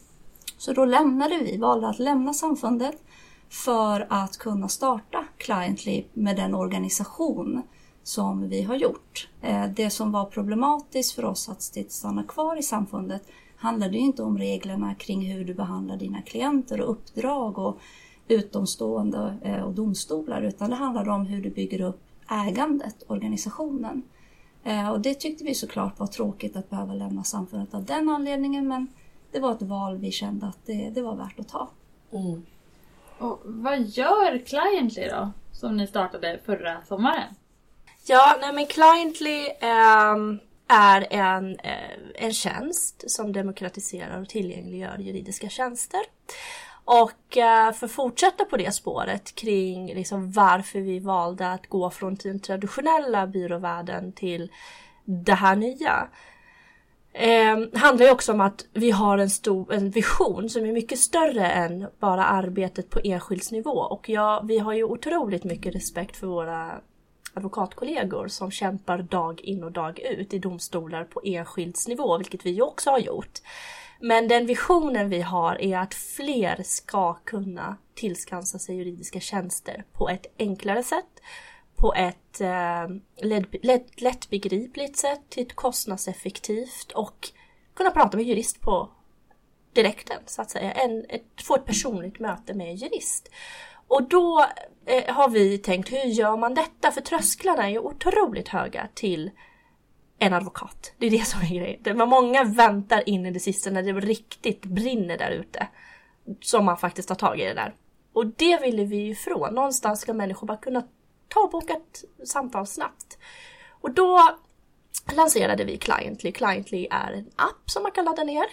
Så då lämnade vi, valde att lämna samfundet för att kunna starta Cliently med den organisation som vi har gjort. Eh, det som var problematiskt för oss att stanna kvar i samfundet handlade ju inte om reglerna kring hur du behandlar dina klienter och uppdrag och utomstående eh, och domstolar utan det handlade om hur du bygger upp ägandet, organisationen. Eh, Och det tyckte vi såklart var tråkigt att behöva lämna samfundet av den anledningen men det var ett val vi kände att det, det var värt att ta.
Mm.
Och vad gör Cliently då? Som ni startade förra sommaren?
Ja, nej men Cliently ehm, är en, eh, en tjänst som demokratiserar och tillgängliggör juridiska tjänster. Och eh, för att fortsätta på det spåret kring liksom varför vi valde att gå från den traditionella byråvärlden till det här nya. Eh, handlar ju också om att vi har en, stor, en vision som är mycket större än bara arbetet på enskildsnivå. Och ja, vi har ju otroligt mycket respekt för våra advokatkollegor som kämpar dag in och dag ut i domstolar på enskildsnivå, vilket vi också har gjort. Men den visionen vi har är att fler ska kunna tillskansa sig juridiska tjänster på ett enklare sätt, på ett eh, lätt, lätt, lättbegripligt sätt, till ett kostnadseffektivt och kunna prata med jurist på direkten så att säga. En, ett, få ett personligt möte med jurist. Och då eh, har vi tänkt, hur gör man detta? För trösklarna är ju otroligt höga till en advokat. Det är det som är grejen. Men många väntar in i det sista när det riktigt brinner där ute. Som man faktiskt tar tag i det där. Och det ville vi ju ifrån. Någonstans ska människor bara kunna ta och boka ett samtal snabbt. Och då lanserade vi Cliently. Cliently är en app som man kan ladda ner.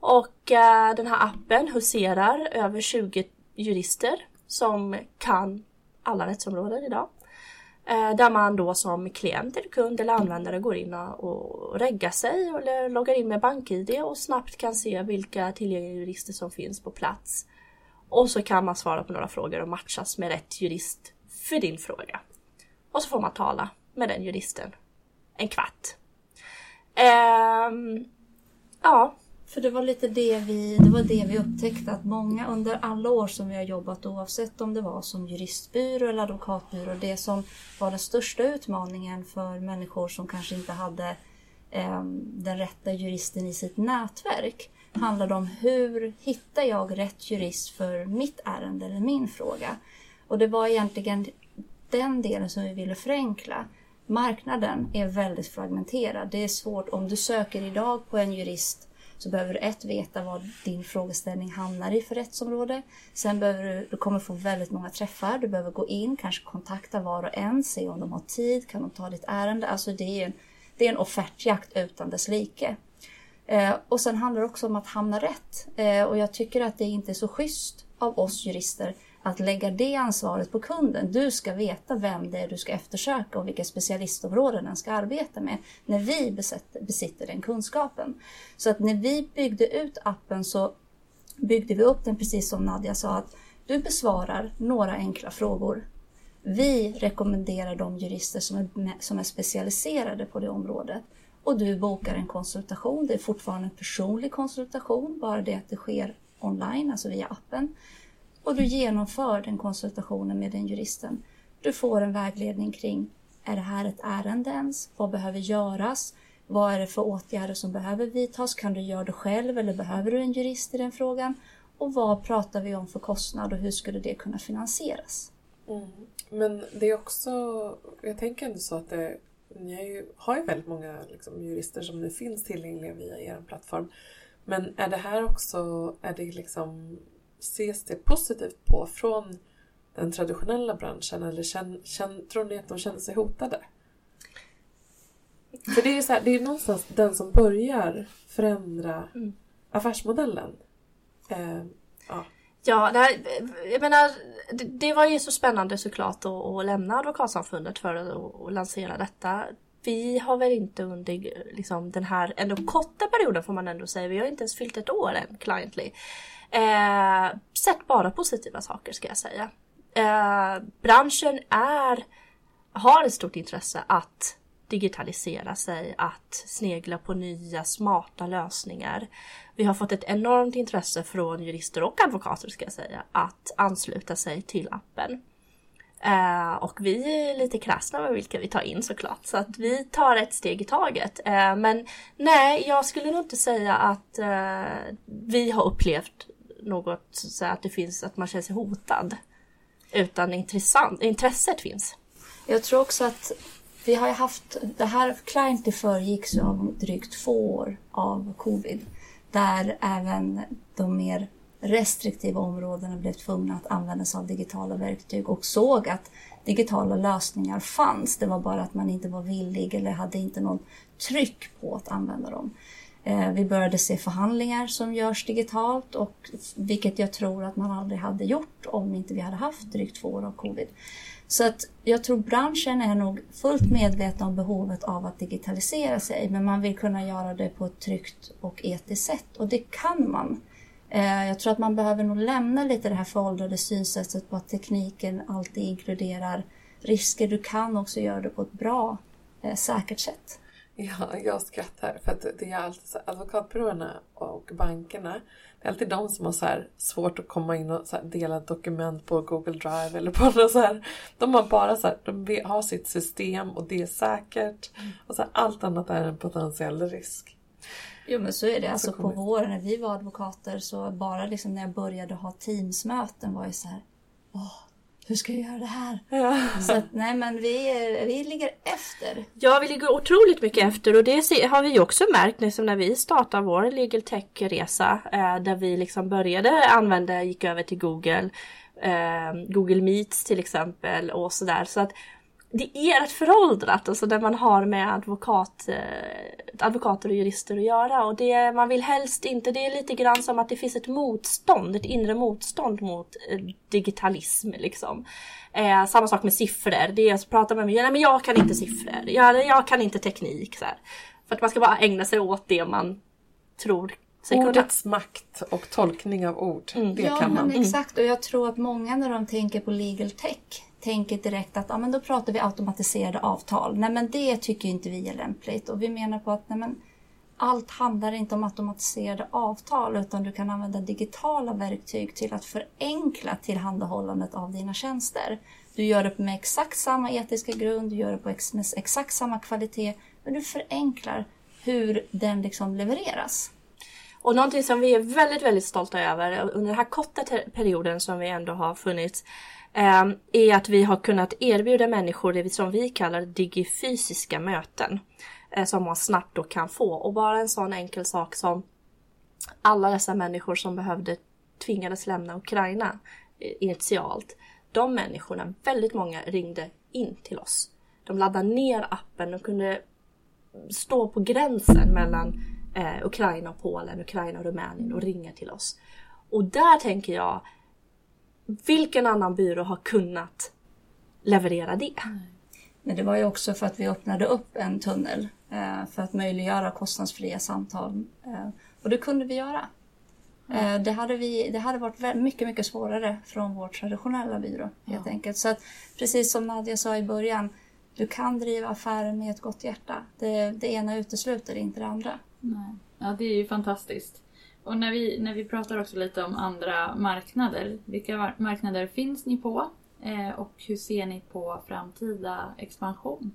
Och eh, den här appen huserar över 20 jurister som kan alla rättsområden idag. Eh, där man då som klient eller kund eller användare går in och reggar sig eller loggar in med BankID och snabbt kan se vilka tillgängliga jurister som finns på plats. Och så kan man svara på några frågor och matchas med rätt jurist för din fråga. Och så får man tala med den juristen en kvart. Um, ja,
för det var lite det vi, det var det vi upptäckte att många under alla år som vi har jobbat oavsett om det var som juristbyrå eller advokatbyrå, det som var den största utmaningen för människor som kanske inte hade eh, den rätta juristen i sitt nätverk handlade om hur hittar jag rätt jurist för mitt ärende eller min fråga. Och det var egentligen den delen som vi ville förenkla. Marknaden är väldigt fragmenterad. Det är svårt om du söker idag på en jurist så behöver du ett veta vad din frågeställning hamnar i för rättsområde. Sen behöver du, du kommer få väldigt många träffar. Du behöver gå in, kanske kontakta var och en, se om de har tid, kan de ta ditt ärende? Alltså det är en, det är en offertjakt utan dess like. Eh, och sen handlar det också om att hamna rätt. Eh, och jag tycker att det inte är så schysst av oss jurister att lägga det ansvaret på kunden. Du ska veta vem det är du ska eftersöka och vilka specialistområden den ska arbeta med när vi besitter, besitter den kunskapen. Så att när vi byggde ut appen så byggde vi upp den precis som Nadja sa att du besvarar några enkla frågor. Vi rekommenderar de jurister som är, som är specialiserade på det området och du bokar en konsultation. Det är fortfarande en personlig konsultation, bara det att det sker online, alltså via appen och du genomför den konsultationen med den juristen. Du får en vägledning kring är det här ett ärende ens? Vad behöver göras? Vad är det för åtgärder som behöver vidtas? Kan du göra det själv eller behöver du en jurist i den frågan? Och vad pratar vi om för kostnad och hur skulle det kunna finansieras?
Mm. Men det är också, jag tänker ändå så att det, ni har ju, har ju väldigt många liksom, jurister som nu finns tillgängliga via er plattform. Men är det här också, är det liksom ses det positivt på från den traditionella branschen eller känn, känn, tror ni att de känner sig hotade? För det är, så här, det är någonstans den som börjar förändra mm. affärsmodellen. Eh,
ja. Ja, det, här, jag menar, det, det, var ju så spännande såklart att, att lämna Advokatsamfundet för att, att lansera detta. Vi har väl inte under liksom, den här ändå korta perioden får man ändå säga, vi har inte ens fyllt ett år än, Cliently. Eh, sett bara positiva saker ska jag säga. Eh, branschen är, har ett stort intresse att digitalisera sig, att snegla på nya smarta lösningar. Vi har fått ett enormt intresse från jurister och advokater ska jag säga att ansluta sig till appen. Eh, och vi är lite krassna med vilka vi tar in såklart. Så att vi tar ett steg i taget. Eh, men nej, jag skulle nog inte säga att eh, vi har upplevt något så att det finns att man känner sig hotad. Utan intressant, intresset finns.
Jag tror också att vi har haft, det här Client föregicks av drygt två år av covid. Där även de mer restriktiva områdena blev tvungna att använda sig av digitala verktyg och såg att digitala lösningar fanns. Det var bara att man inte var villig eller hade inte någon tryck på att använda dem. Eh, vi började se förhandlingar som görs digitalt och vilket jag tror att man aldrig hade gjort om inte vi hade haft drygt två år av covid. Så att jag tror branschen är nog fullt medveten om behovet av att digitalisera sig men man vill kunna göra det på ett tryggt och etiskt sätt och det kan man. Eh, jag tror att man behöver nog lämna lite det här föråldrade synsättet på att tekniken alltid inkluderar risker. Du kan också göra det på ett bra, eh, säkert sätt.
Ja, jag skrattar för att det är alltid så advokatbyråerna och bankerna. Det är alltid de som har så svårt att komma in och dela dokument på Google Drive eller på något så här. De har bara så här, de har sitt system och det är säkert. Och så här, allt annat är en potentiell risk.
Jo men så är det. Alltså på våren när vi var advokater så bara liksom när jag började ha teamsmöten var jag så här. Åh, hur ska jag göra det här? Så att, nej men vi, är- vi ligger efter.
Ja, vi ligger otroligt mycket efter och det har vi också märkt liksom när vi startade vår legal tech-resa eh, där vi liksom började använda, gick över till Google, eh, Google Meets till exempel och sådär. Så att det är rätt föråldrat alltså när man har med advokat, eh, advokater och jurister att göra och det man vill helst inte, det är lite grann som att det finns ett motstånd, ett inre motstånd mot eh, digitalism liksom. Eh, samma sak med siffror, det är att prata med mig, nej men jag kan inte siffror, jag, jag kan inte teknik. Så här. För att man ska bara ägna sig åt det man tror sig kunna.
Ordets makt och tolkning av ord, det
ja
kan man.
men exakt och jag tror att många när de tänker på legal tech tänker direkt att ja, men då pratar vi automatiserade avtal. Nej men det tycker inte vi är lämpligt och vi menar på att nej, men allt handlar inte om automatiserade avtal utan du kan använda digitala verktyg till att förenkla tillhandahållandet av dina tjänster. Du gör det med exakt samma etiska grund, du gör det på ex- med exakt samma kvalitet men du förenklar hur den liksom levereras.
Och någonting som vi är väldigt, väldigt stolta över under den här korta perioden som vi ändå har funnits Ehm, är att vi har kunnat erbjuda människor det som vi kallar digifysiska möten. Eh, som man snabbt då kan få. Och bara en sån enkel sak som alla dessa människor som behövde tvingades lämna Ukraina eh, initialt. De människorna, väldigt många ringde in till oss. De laddade ner appen och kunde stå på gränsen mellan eh, Ukraina och Polen, Ukraina och Rumänien och ringa till oss. Och där tänker jag, vilken annan byrå har kunnat leverera det?
Men det var ju också för att vi öppnade upp en tunnel eh, för att möjliggöra kostnadsfria samtal. Eh, och det kunde vi göra. Eh, det, hade vi, det hade varit mycket, mycket svårare från vår traditionella byrå helt enkelt. Så att precis som Nadja sa i början, du kan driva affärer med ett gott hjärta. Det, det ena utesluter inte det andra.
Nej. Ja, det är ju fantastiskt. Och när vi, när vi pratar också lite om andra marknader, vilka marknader finns ni på? Eh, och hur ser ni på framtida expansion?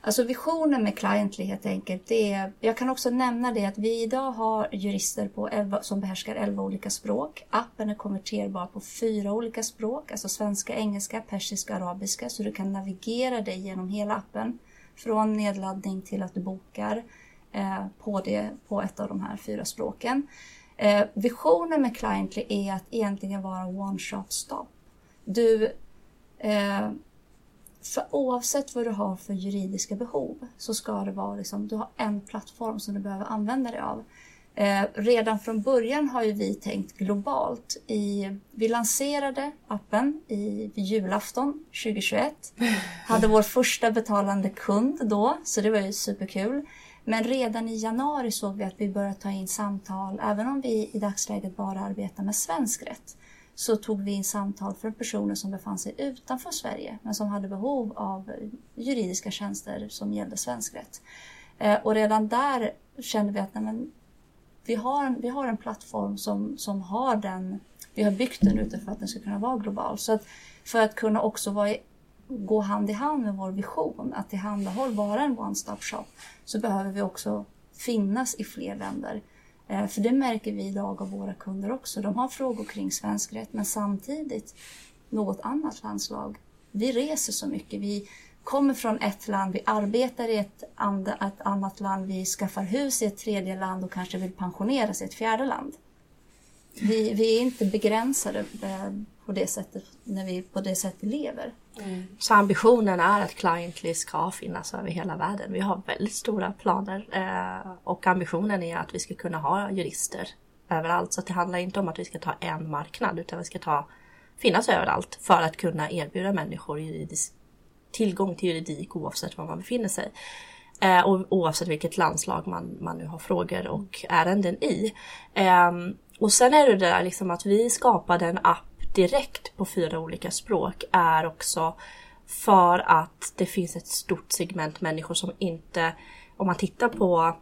Alltså visionen med Cliently helt enkelt, det är, jag kan också nämna det att vi idag har jurister på 11, som behärskar 11 olika språk. Appen är konverterbar på fyra olika språk, alltså svenska, engelska, persiska, arabiska, så du kan navigera dig genom hela appen. Från nedladdning till att du bokar Eh, på, det, på ett av de här fyra språken. Eh, visionen med Cliently är att egentligen vara one shop stop. Du eh, för oavsett vad du har för juridiska behov så ska det vara liksom, du har en plattform som du behöver använda dig av. Eh, redan från början har ju vi tänkt globalt. I, vi lanserade appen i, julafton 2021. Hade vår första betalande kund då, så det var ju superkul. Men redan i januari såg vi att vi började ta in samtal, även om vi i dagsläget bara arbetar med svensk rätt så tog vi in samtal från personer som befann sig utanför Sverige men som hade behov av juridiska tjänster som gällde svensk rätt. Eh, och redan där kände vi att nej, men, vi, har en, vi har en plattform som, som har den, vi har byggt den utifrån för att den ska kunna vara global. Så att för att kunna också vara i, gå hand i hand med vår vision att tillhandahåll vara en one-stop shop så behöver vi också finnas i fler länder. Eh, för det märker vi idag av våra kunder också. De har frågor kring svensk rätt men samtidigt något annat landslag. Vi reser så mycket. Vi kommer från ett land, vi arbetar i ett, and, ett annat land, vi skaffar hus i ett tredje land och kanske vill pensioneras i ett fjärde land. Vi, vi är inte begränsade eh, på det sättet, när vi, på det sätt vi lever.
Så ambitionen är att Cliently ska finnas över hela världen. Vi har väldigt stora planer eh, och ambitionen är att vi ska kunna ha jurister överallt. Så att det handlar inte om att vi ska ta en marknad utan vi ska ta, finnas överallt för att kunna erbjuda människor juridisk, tillgång till juridik oavsett var man befinner sig. Eh, och oavsett vilket landslag man, man nu har frågor och ärenden i. Eh, och sen är det det där liksom att vi skapade en app direkt på fyra olika språk är också för att det finns ett stort segment människor som inte, om man tittar på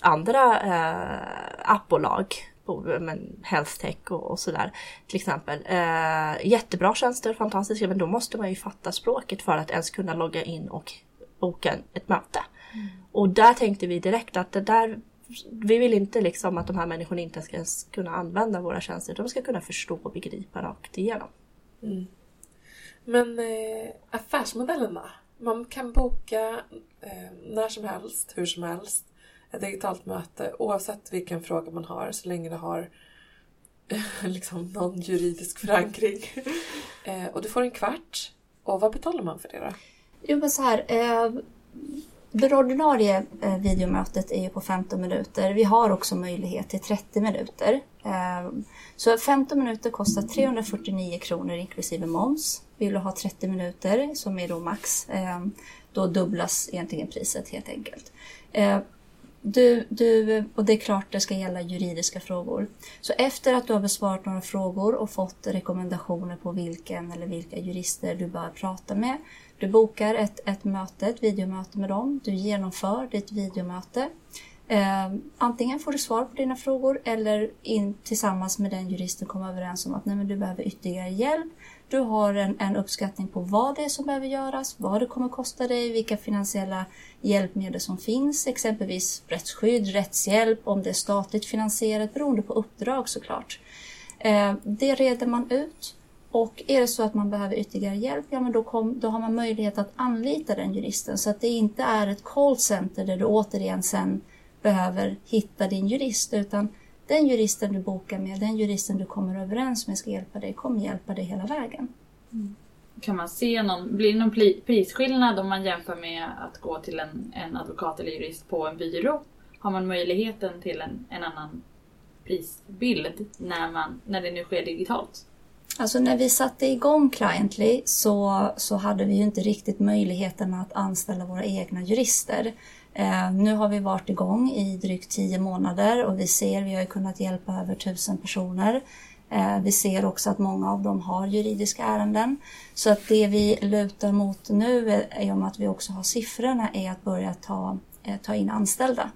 andra eh, appbolag, men health tech och, och sådär till exempel. Eh, jättebra tjänster, fantastiska, men då måste man ju fatta språket för att ens kunna logga in och boka ett möte. Och där tänkte vi direkt att det där vi vill inte liksom att de här människorna inte ska ens kunna använda våra tjänster. De ska kunna förstå och begripa rakt igenom.
Men eh, affärsmodellen då? Man kan boka eh, när som helst, hur som helst, ett digitalt möte oavsett vilken fråga man har så länge det har eh, liksom någon juridisk förankring. eh, och du får en kvart. Och vad betalar man för det då?
Jo men så här, eh, det ordinarie eh, videomötet är ju på 15 minuter. Vi har också möjlighet till 30 minuter. Ehm, så 15 minuter kostar 349 kronor inklusive moms. Vill du ha 30 minuter, som är då max, ehm, då dubblas egentligen priset helt enkelt. Ehm, du, du, och det är klart det ska gälla juridiska frågor. Så efter att du har besvarat några frågor och fått rekommendationer på vilken eller vilka jurister du bör prata med. Du bokar ett, ett möte, ett videomöte med dem. Du genomför ditt videomöte. Eh, antingen får du svar på dina frågor eller in, tillsammans med den juristen komma överens om att nej, men du behöver ytterligare hjälp. Du har en, en uppskattning på vad det är som behöver göras, vad det kommer kosta dig, vilka finansiella hjälpmedel som finns, exempelvis rättsskydd, rättshjälp, om det är statligt finansierat, beroende på uppdrag såklart. Eh, det reder man ut och är det så att man behöver ytterligare hjälp, ja men då, kom, då har man möjlighet att anlita den juristen så att det inte är ett callcenter där du återigen sen behöver hitta din jurist utan den juristen du bokar med, den juristen du kommer överens med ska hjälpa dig, kommer hjälpa dig hela vägen. Mm.
Kan man se någon, blir det någon prisskillnad om man jämför med att gå till en, en advokat eller jurist på en byrå? Har man möjligheten till en, en annan prisbild när, man, när det nu sker digitalt?
Alltså när vi satte igång Cliently så, så hade vi ju inte riktigt möjligheten att anställa våra egna jurister. Eh, nu har vi varit igång i drygt tio månader och vi ser, vi har ju kunnat hjälpa över tusen personer. Eh, vi ser också att många av dem har juridiska ärenden. Så att det vi lutar mot nu är, och med att vi också har siffrorna är att börja ta, eh, ta in anställda.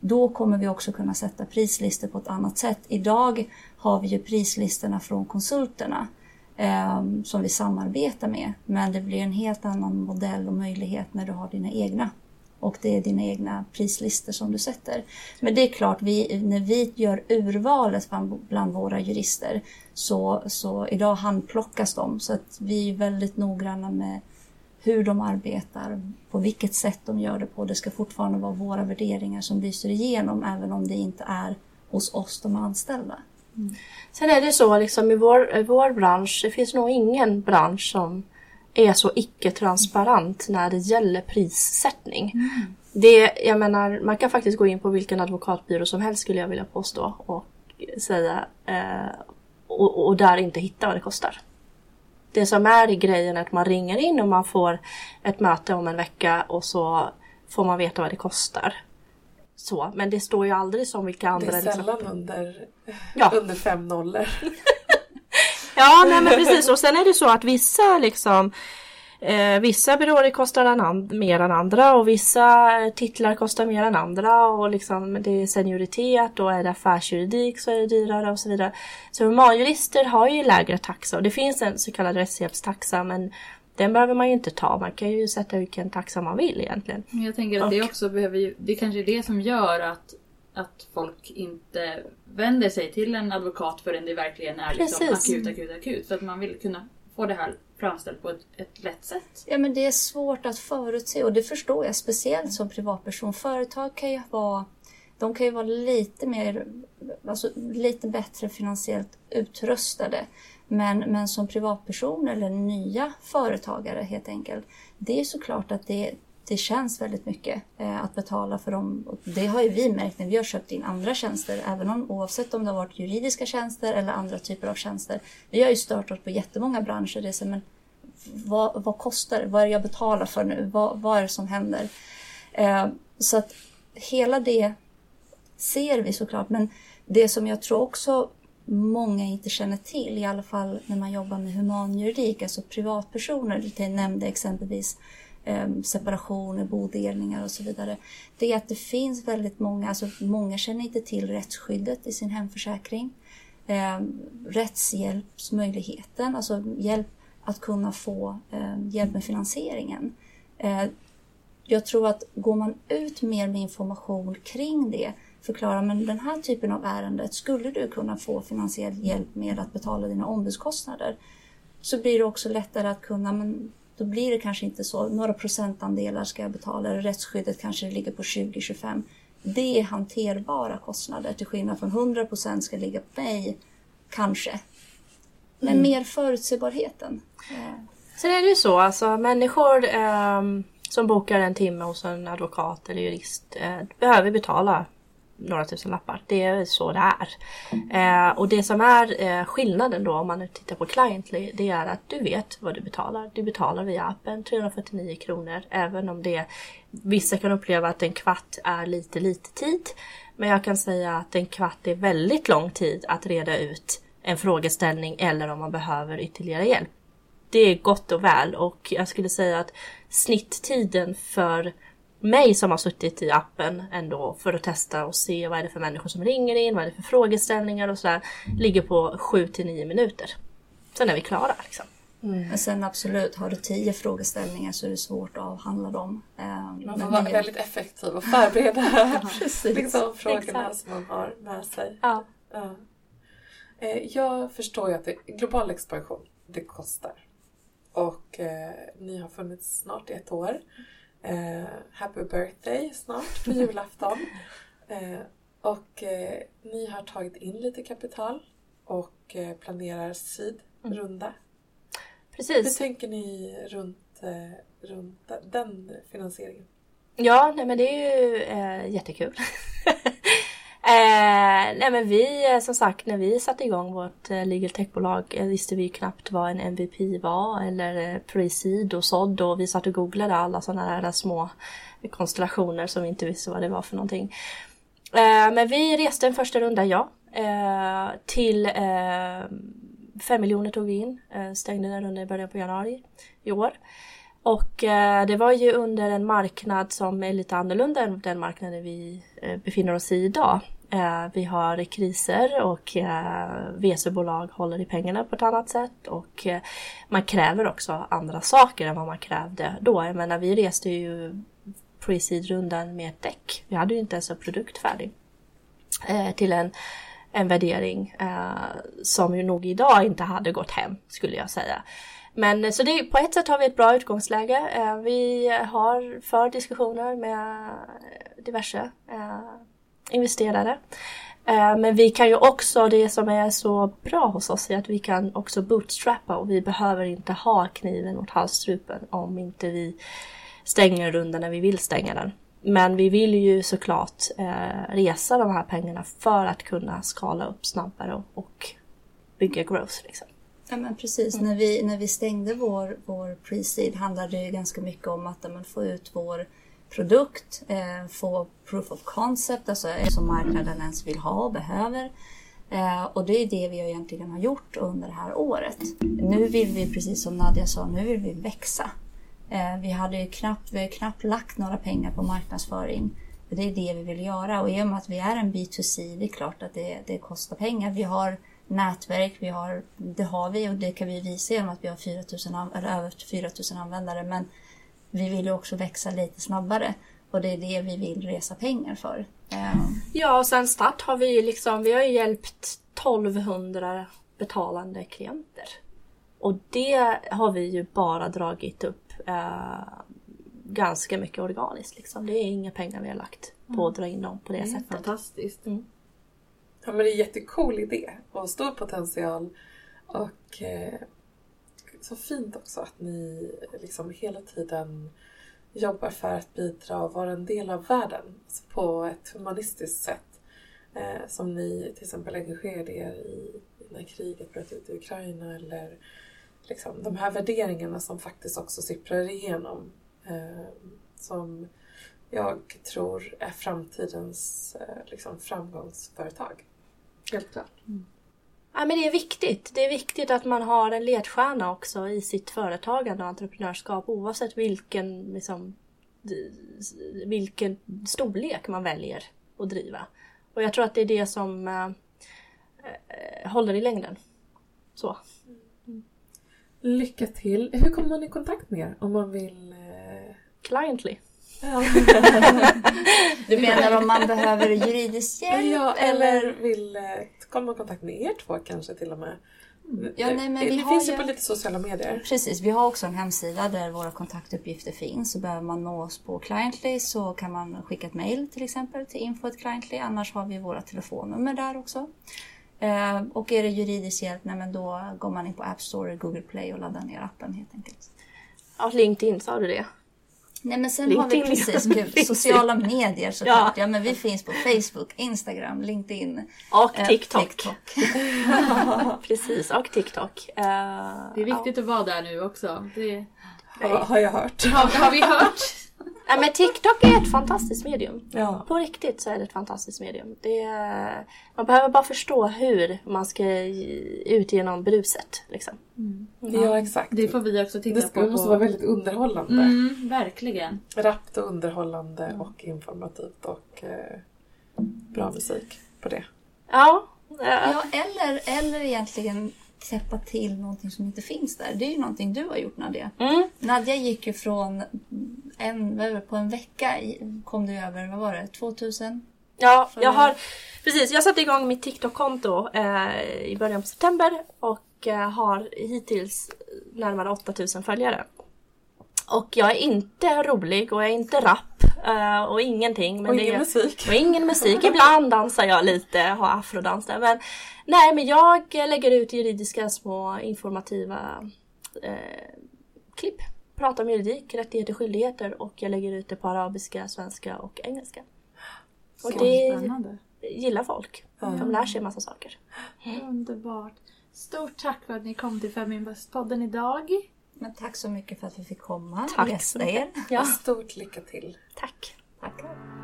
Då kommer vi också kunna sätta prislistor på ett annat sätt. Idag har vi ju prislistorna från konsulterna eh, som vi samarbetar med. Men det blir en helt annan modell och möjlighet när du har dina egna. Och det är dina egna prislistor som du sätter. Men det är klart, vi, när vi gör urvalet bland, bland våra jurister så, så idag handplockas de. Så att vi är väldigt noggranna med hur de arbetar, på vilket sätt de gör det på. Det ska fortfarande vara våra värderingar som lyser igenom även om det inte är hos oss de anställda.
Sen är det så liksom i vår, i vår bransch, det finns nog ingen bransch som är så icke-transparent när det gäller prissättning. Det, jag menar, man kan faktiskt gå in på vilken advokatbyrå som helst skulle jag vilja påstå och säga eh, och, och där inte hitta vad det kostar. Det som är i grejen är att man ringer in och man får ett möte om en vecka och så får man veta vad det kostar. Så, men det står ju aldrig som vilka
Det
andra...
är
liksom-
sällan under,
Ja.
under fem nollor.
Ja, nej men precis. Och sen är det så att vissa liksom eh, Vissa byråer kostar an- mer än andra och vissa titlar kostar mer än andra och liksom det är senioritet och är det affärsjuridik så är det dyrare och så vidare. Så humanjurister har ju lägre taxa och det finns en så kallad rättshjälpstaxa men den behöver man ju inte ta. Man kan ju sätta vilken taxa man vill egentligen.
Men jag tänker att det också behöver ju, det kanske är det som gör att, att folk inte vänder sig till en advokat förrän det verkligen är liksom akut, akut, akut. För att man vill kunna få det här framställt på ett, ett lätt sätt.
Ja, men det är svårt att förutse och det förstår jag speciellt som privatperson. Företag kan ju vara, de kan ju vara lite mer, alltså lite bättre finansiellt utrustade. Men, men som privatperson eller nya företagare helt enkelt, det är såklart att det, det känns väldigt mycket eh, att betala för dem. Och det har ju vi märkt när vi har köpt in andra tjänster, även om oavsett om det har varit juridiska tjänster eller andra typer av tjänster. Vi har ju stört oss på jättemånga branscher. Det är så, men vad, vad kostar det? Vad är det jag betalar för nu? Vad, vad är det som händer? Eh, så att hela det ser vi såklart, men det som jag tror också många inte känner till, i alla fall när man jobbar med humanjuridik, alltså privatpersoner, jag nämnde exempelvis eh, separationer, bodelningar och så vidare. Det är att det finns väldigt många, alltså många känner inte till rättsskyddet i sin hemförsäkring. Eh, rättshjälpsmöjligheten, alltså hjälp att kunna få eh, hjälp med finansieringen. Eh, jag tror att går man ut mer med information kring det förklara men den här typen av ärendet skulle du kunna få finansiell hjälp med att betala dina ombudskostnader. Så blir det också lättare att kunna, men då blir det kanske inte så, några procentandelar ska jag betala, rättsskyddet kanske ligger på 20-25. Det är hanterbara kostnader till skillnad från 100 procent ska ligga på mig, kanske. Men mm. mer förutsägbarheten.
Sen är det ju så, alltså människor eh, som bokar en timme hos en advokat eller jurist eh, behöver betala några tusen lappar. Det är så det är. Eh, och det som är eh, skillnaden då om man tittar på Cliently det är att du vet vad du betalar. Du betalar via appen 349 kronor även om det Vissa kan uppleva att en kvart är lite lite tid. Men jag kan säga att en kvart är väldigt lång tid att reda ut en frågeställning eller om man behöver ytterligare hjälp. Det är gott och väl och jag skulle säga att snitttiden för mig som har suttit i appen ändå för att testa och se vad är det för människor som ringer in, vad är det för frågeställningar och sådär. Ligger på 7 till 9 minuter. Sen är vi klara liksom.
Mm. Men sen absolut, har du tio frågeställningar så är det svårt att avhandla dem.
Um, man får vara väldigt effektiv och förbereda liksom, frågorna Exakt. som man har med sig.
Ja.
Ja. Eh, jag förstår ju att det, global expansion, det kostar. Och eh, ni har funnits snart i ett år. Eh, happy birthday snart på julafton. Eh, och eh, ni har tagit in lite kapital och eh, planerar sydrunda. Mm.
Precis.
Hur tänker ni runt, eh, runt den finansieringen?
Ja, nej men det är ju eh, jättekul. Eh, nej men vi, eh, som sagt, när vi satte igång vårt eh, legal tech-bolag eh, visste vi knappt vad en MVP var eller eh, pre-seed och sådd och vi satt och googlade alla sådana där små konstellationer som vi inte visste vad det var för någonting. Eh, men vi reste en första runda, ja. Eh, till eh, 5 miljoner tog vi in, eh, stängde den rundan i början på januari i år. Och eh, det var ju under en marknad som är lite annorlunda än den marknaden vi eh, befinner oss i idag. Eh, vi har kriser och eh, VC-bolag håller i pengarna på ett annat sätt och eh, man kräver också andra saker än vad man krävde då. Jag menar vi reste ju pre-seed-rundan med ett däck. Vi hade ju inte ens en produkt färdig. Eh, till en, en värdering eh, som ju nog idag inte hade gått hem skulle jag säga. Men eh, så det, på ett sätt har vi ett bra utgångsläge. Eh, vi har för diskussioner med eh, diverse eh, investerare. Eh, men vi kan ju också, det som är så bra hos oss är att vi kan också bootstrappa och vi behöver inte ha kniven mot halsstrupen om inte vi stänger rundan när vi vill stänga den. Men vi vill ju såklart eh, resa de här pengarna för att kunna skala upp snabbare och, och bygga growth. Liksom.
Ja men precis, mm. när, vi, när vi stängde vår, vår pre-seed handlade det ganska mycket om att man, få ut vår produkt, eh, få proof of concept, alltså som marknaden ens vill ha och behöver. Eh, och det är det vi egentligen har gjort under det här året. Nu vill vi, precis som Nadja sa, nu vill vi växa. Eh, vi hade knappt, vi har knappt lagt några pengar på marknadsföring. Det är det vi vill göra och i och med att vi är en B2C, det är klart att det, det kostar pengar. Vi har nätverk, vi har, det har vi och det kan vi visa genom att vi har 4 000, eller över 4 000 användare. Men vi vill ju också växa lite snabbare och det är det vi vill resa pengar för.
Ehm. Ja, och sen start har vi liksom, vi har hjälpt 1200 betalande klienter. Och det har vi ju bara dragit upp eh, ganska mycket organiskt. Liksom. Det är inga pengar vi har lagt på mm. att dra in dem på det, det sättet.
Fantastiskt. Mm. Ja men det är en jättecool idé och stor potential Och eh, så fint också att ni liksom hela tiden jobbar för att bidra och vara en del av världen alltså på ett humanistiskt sätt. Eh, som ni till exempel engagerade er i när kriget bröt ut i Ukraina eller liksom, de här värderingarna som faktiskt också sipprar igenom. Eh, som jag tror är framtidens eh, liksom, framgångsföretag. Helt klart.
Ja, men det är viktigt. Det är viktigt att man har en ledstjärna också i sitt företagande och entreprenörskap oavsett vilken, liksom, vilken storlek man väljer att driva. Och jag tror att det är det som eh, håller i längden. Så.
Lycka till! Hur kommer man i kontakt med er om man vill? Eh...
Cliently.
Du menar om man behöver juridisk hjälp?
Ja, eller vill eh, komma i kontakt med er två kanske till och med.
Ja, nej, men
det
vi
det
har
finns ju på lite sociala medier.
Precis, vi har också en hemsida där våra kontaktuppgifter finns. Så behöver man nå oss på Cliently så kan man skicka ett mail till exempel till info.cliently. Annars har vi våra telefonnummer där också. Eh, och är det juridisk hjälp, nej, men då går man in på App Store, Google Play och laddar ner appen helt enkelt.
Ja, LinkedIn, sa du det?
Nej men sen har vi
LinkedIn.
precis gud, sociala medier såklart.
Ja.
Ja. men vi finns på Facebook, Instagram, LinkedIn.
Och
eh,
TikTok.
TikTok.
Precis, och TikTok. Eh,
Det är viktigt att vara där nu också. Det
Har, har jag hört.
har, har vi hört.
Ja, men TikTok är ett fantastiskt medium.
Ja.
På riktigt så är det ett fantastiskt medium. Det är, man behöver bara förstå hur man ska ut genom bruset. Liksom.
ja, exakt.
Det får vi också titta
Det ska,
på.
måste
på.
vara väldigt underhållande.
Mm, verkligen.
Rappt och underhållande och informativt och eh, bra musik på det.
Ja,
Ja, eller, eller egentligen täppa till någonting som inte finns där. Det är ju någonting du har gjort Nadja.
mm,
Nadja gick ju från en, det, på en vecka kom du över, vad var det, 2000?
ja jag har precis. Jag satte igång mitt TikTok-konto eh, i början på september och eh, har hittills närmare 8000 följare. Och jag är inte rolig och jag är inte rapp eh, och ingenting. Men
Och
det
ingen
är,
musik.
Och ingen musik. Ibland dansar jag lite, har afrodans där. Men nej, men jag lägger ut juridiska små informativa eh, klipp. Pratar om juridik, rättigheter, skyldigheter och jag lägger ut det på arabiska, svenska och engelska. Och det
Spännande.
gillar folk. De lär sig en massa saker.
Underbart. Stort tack för att ni kom till Feminvest-podden idag.
Men tack så mycket för att vi fick komma
Tack
och
så
gästa er.
Ja,
Stort lycka till!
tack.
Tackar.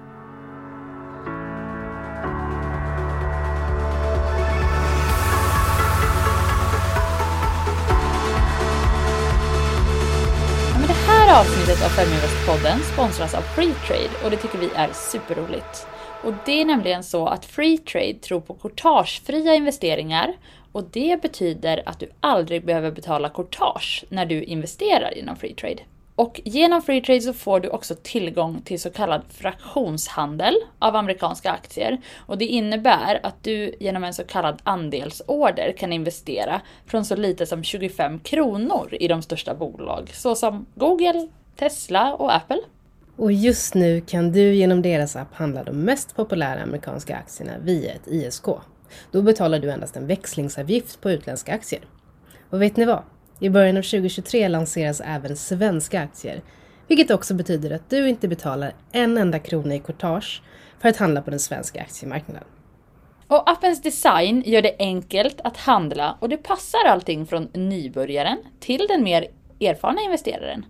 Här avsnittet av Feminvest-podden sponsras av Freetrade och det tycker vi är superroligt. Och det är nämligen så att Freetrade tror på courtagefria investeringar och det betyder att du aldrig behöver betala courtage när du investerar inom Freetrade. Och genom Freetrade så får du också tillgång till så kallad fraktionshandel av amerikanska aktier. Och det innebär att du genom en så kallad andelsorder kan investera från så lite som 25 kronor i de största bolag såsom Google, Tesla och Apple.
Och just nu kan du genom deras app handla de mest populära amerikanska aktierna via ett ISK. Då betalar du endast en växlingsavgift på utländska aktier. Och vet ni vad? I början av 2023 lanseras även svenska aktier. Vilket också betyder att du inte betalar en enda krona i courtage för att handla på den svenska aktiemarknaden.
Och appens design gör det enkelt att handla och det passar allting från nybörjaren till den mer erfarna investeraren.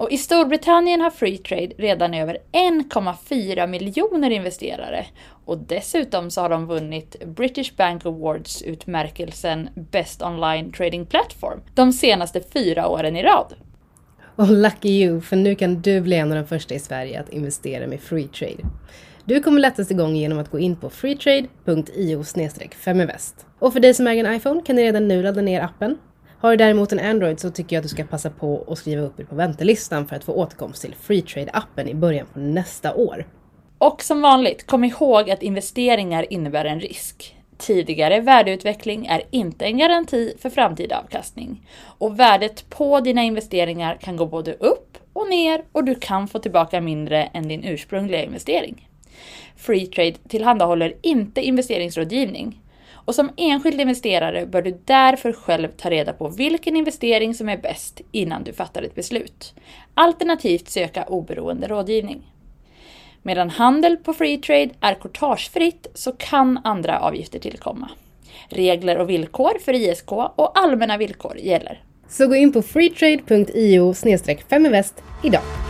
Och i Storbritannien har Freetrade redan över 1,4 miljoner investerare. Och dessutom så har de vunnit British Bank Awards utmärkelsen Best Online Trading Platform de senaste fyra åren i rad.
Och lucky you, för nu kan du bli en av de första i Sverige att investera med Freetrade. Du kommer lättast igång genom att gå in på freetrade.io feminvest. Och för dig som äger en iPhone kan ni redan nu ladda ner appen. Har du däremot en Android så tycker jag att du ska passa på att skriva upp dig på väntelistan för att få återkomst till Freetrade-appen i början på nästa år.
Och som vanligt, kom ihåg att investeringar innebär en risk. Tidigare värdeutveckling är inte en garanti för framtida avkastning. Och värdet på dina investeringar kan gå både upp och ner och du kan få tillbaka mindre än din ursprungliga investering. Freetrade tillhandahåller inte investeringsrådgivning. Och som enskild investerare bör du därför själv ta reda på vilken investering som är bäst innan du fattar ett beslut. Alternativt söka oberoende rådgivning. Medan handel på freetrade är courtagefritt så kan andra avgifter tillkomma. Regler och villkor för ISK och allmänna villkor gäller.
Så gå in på freetrade.io 5invest idag.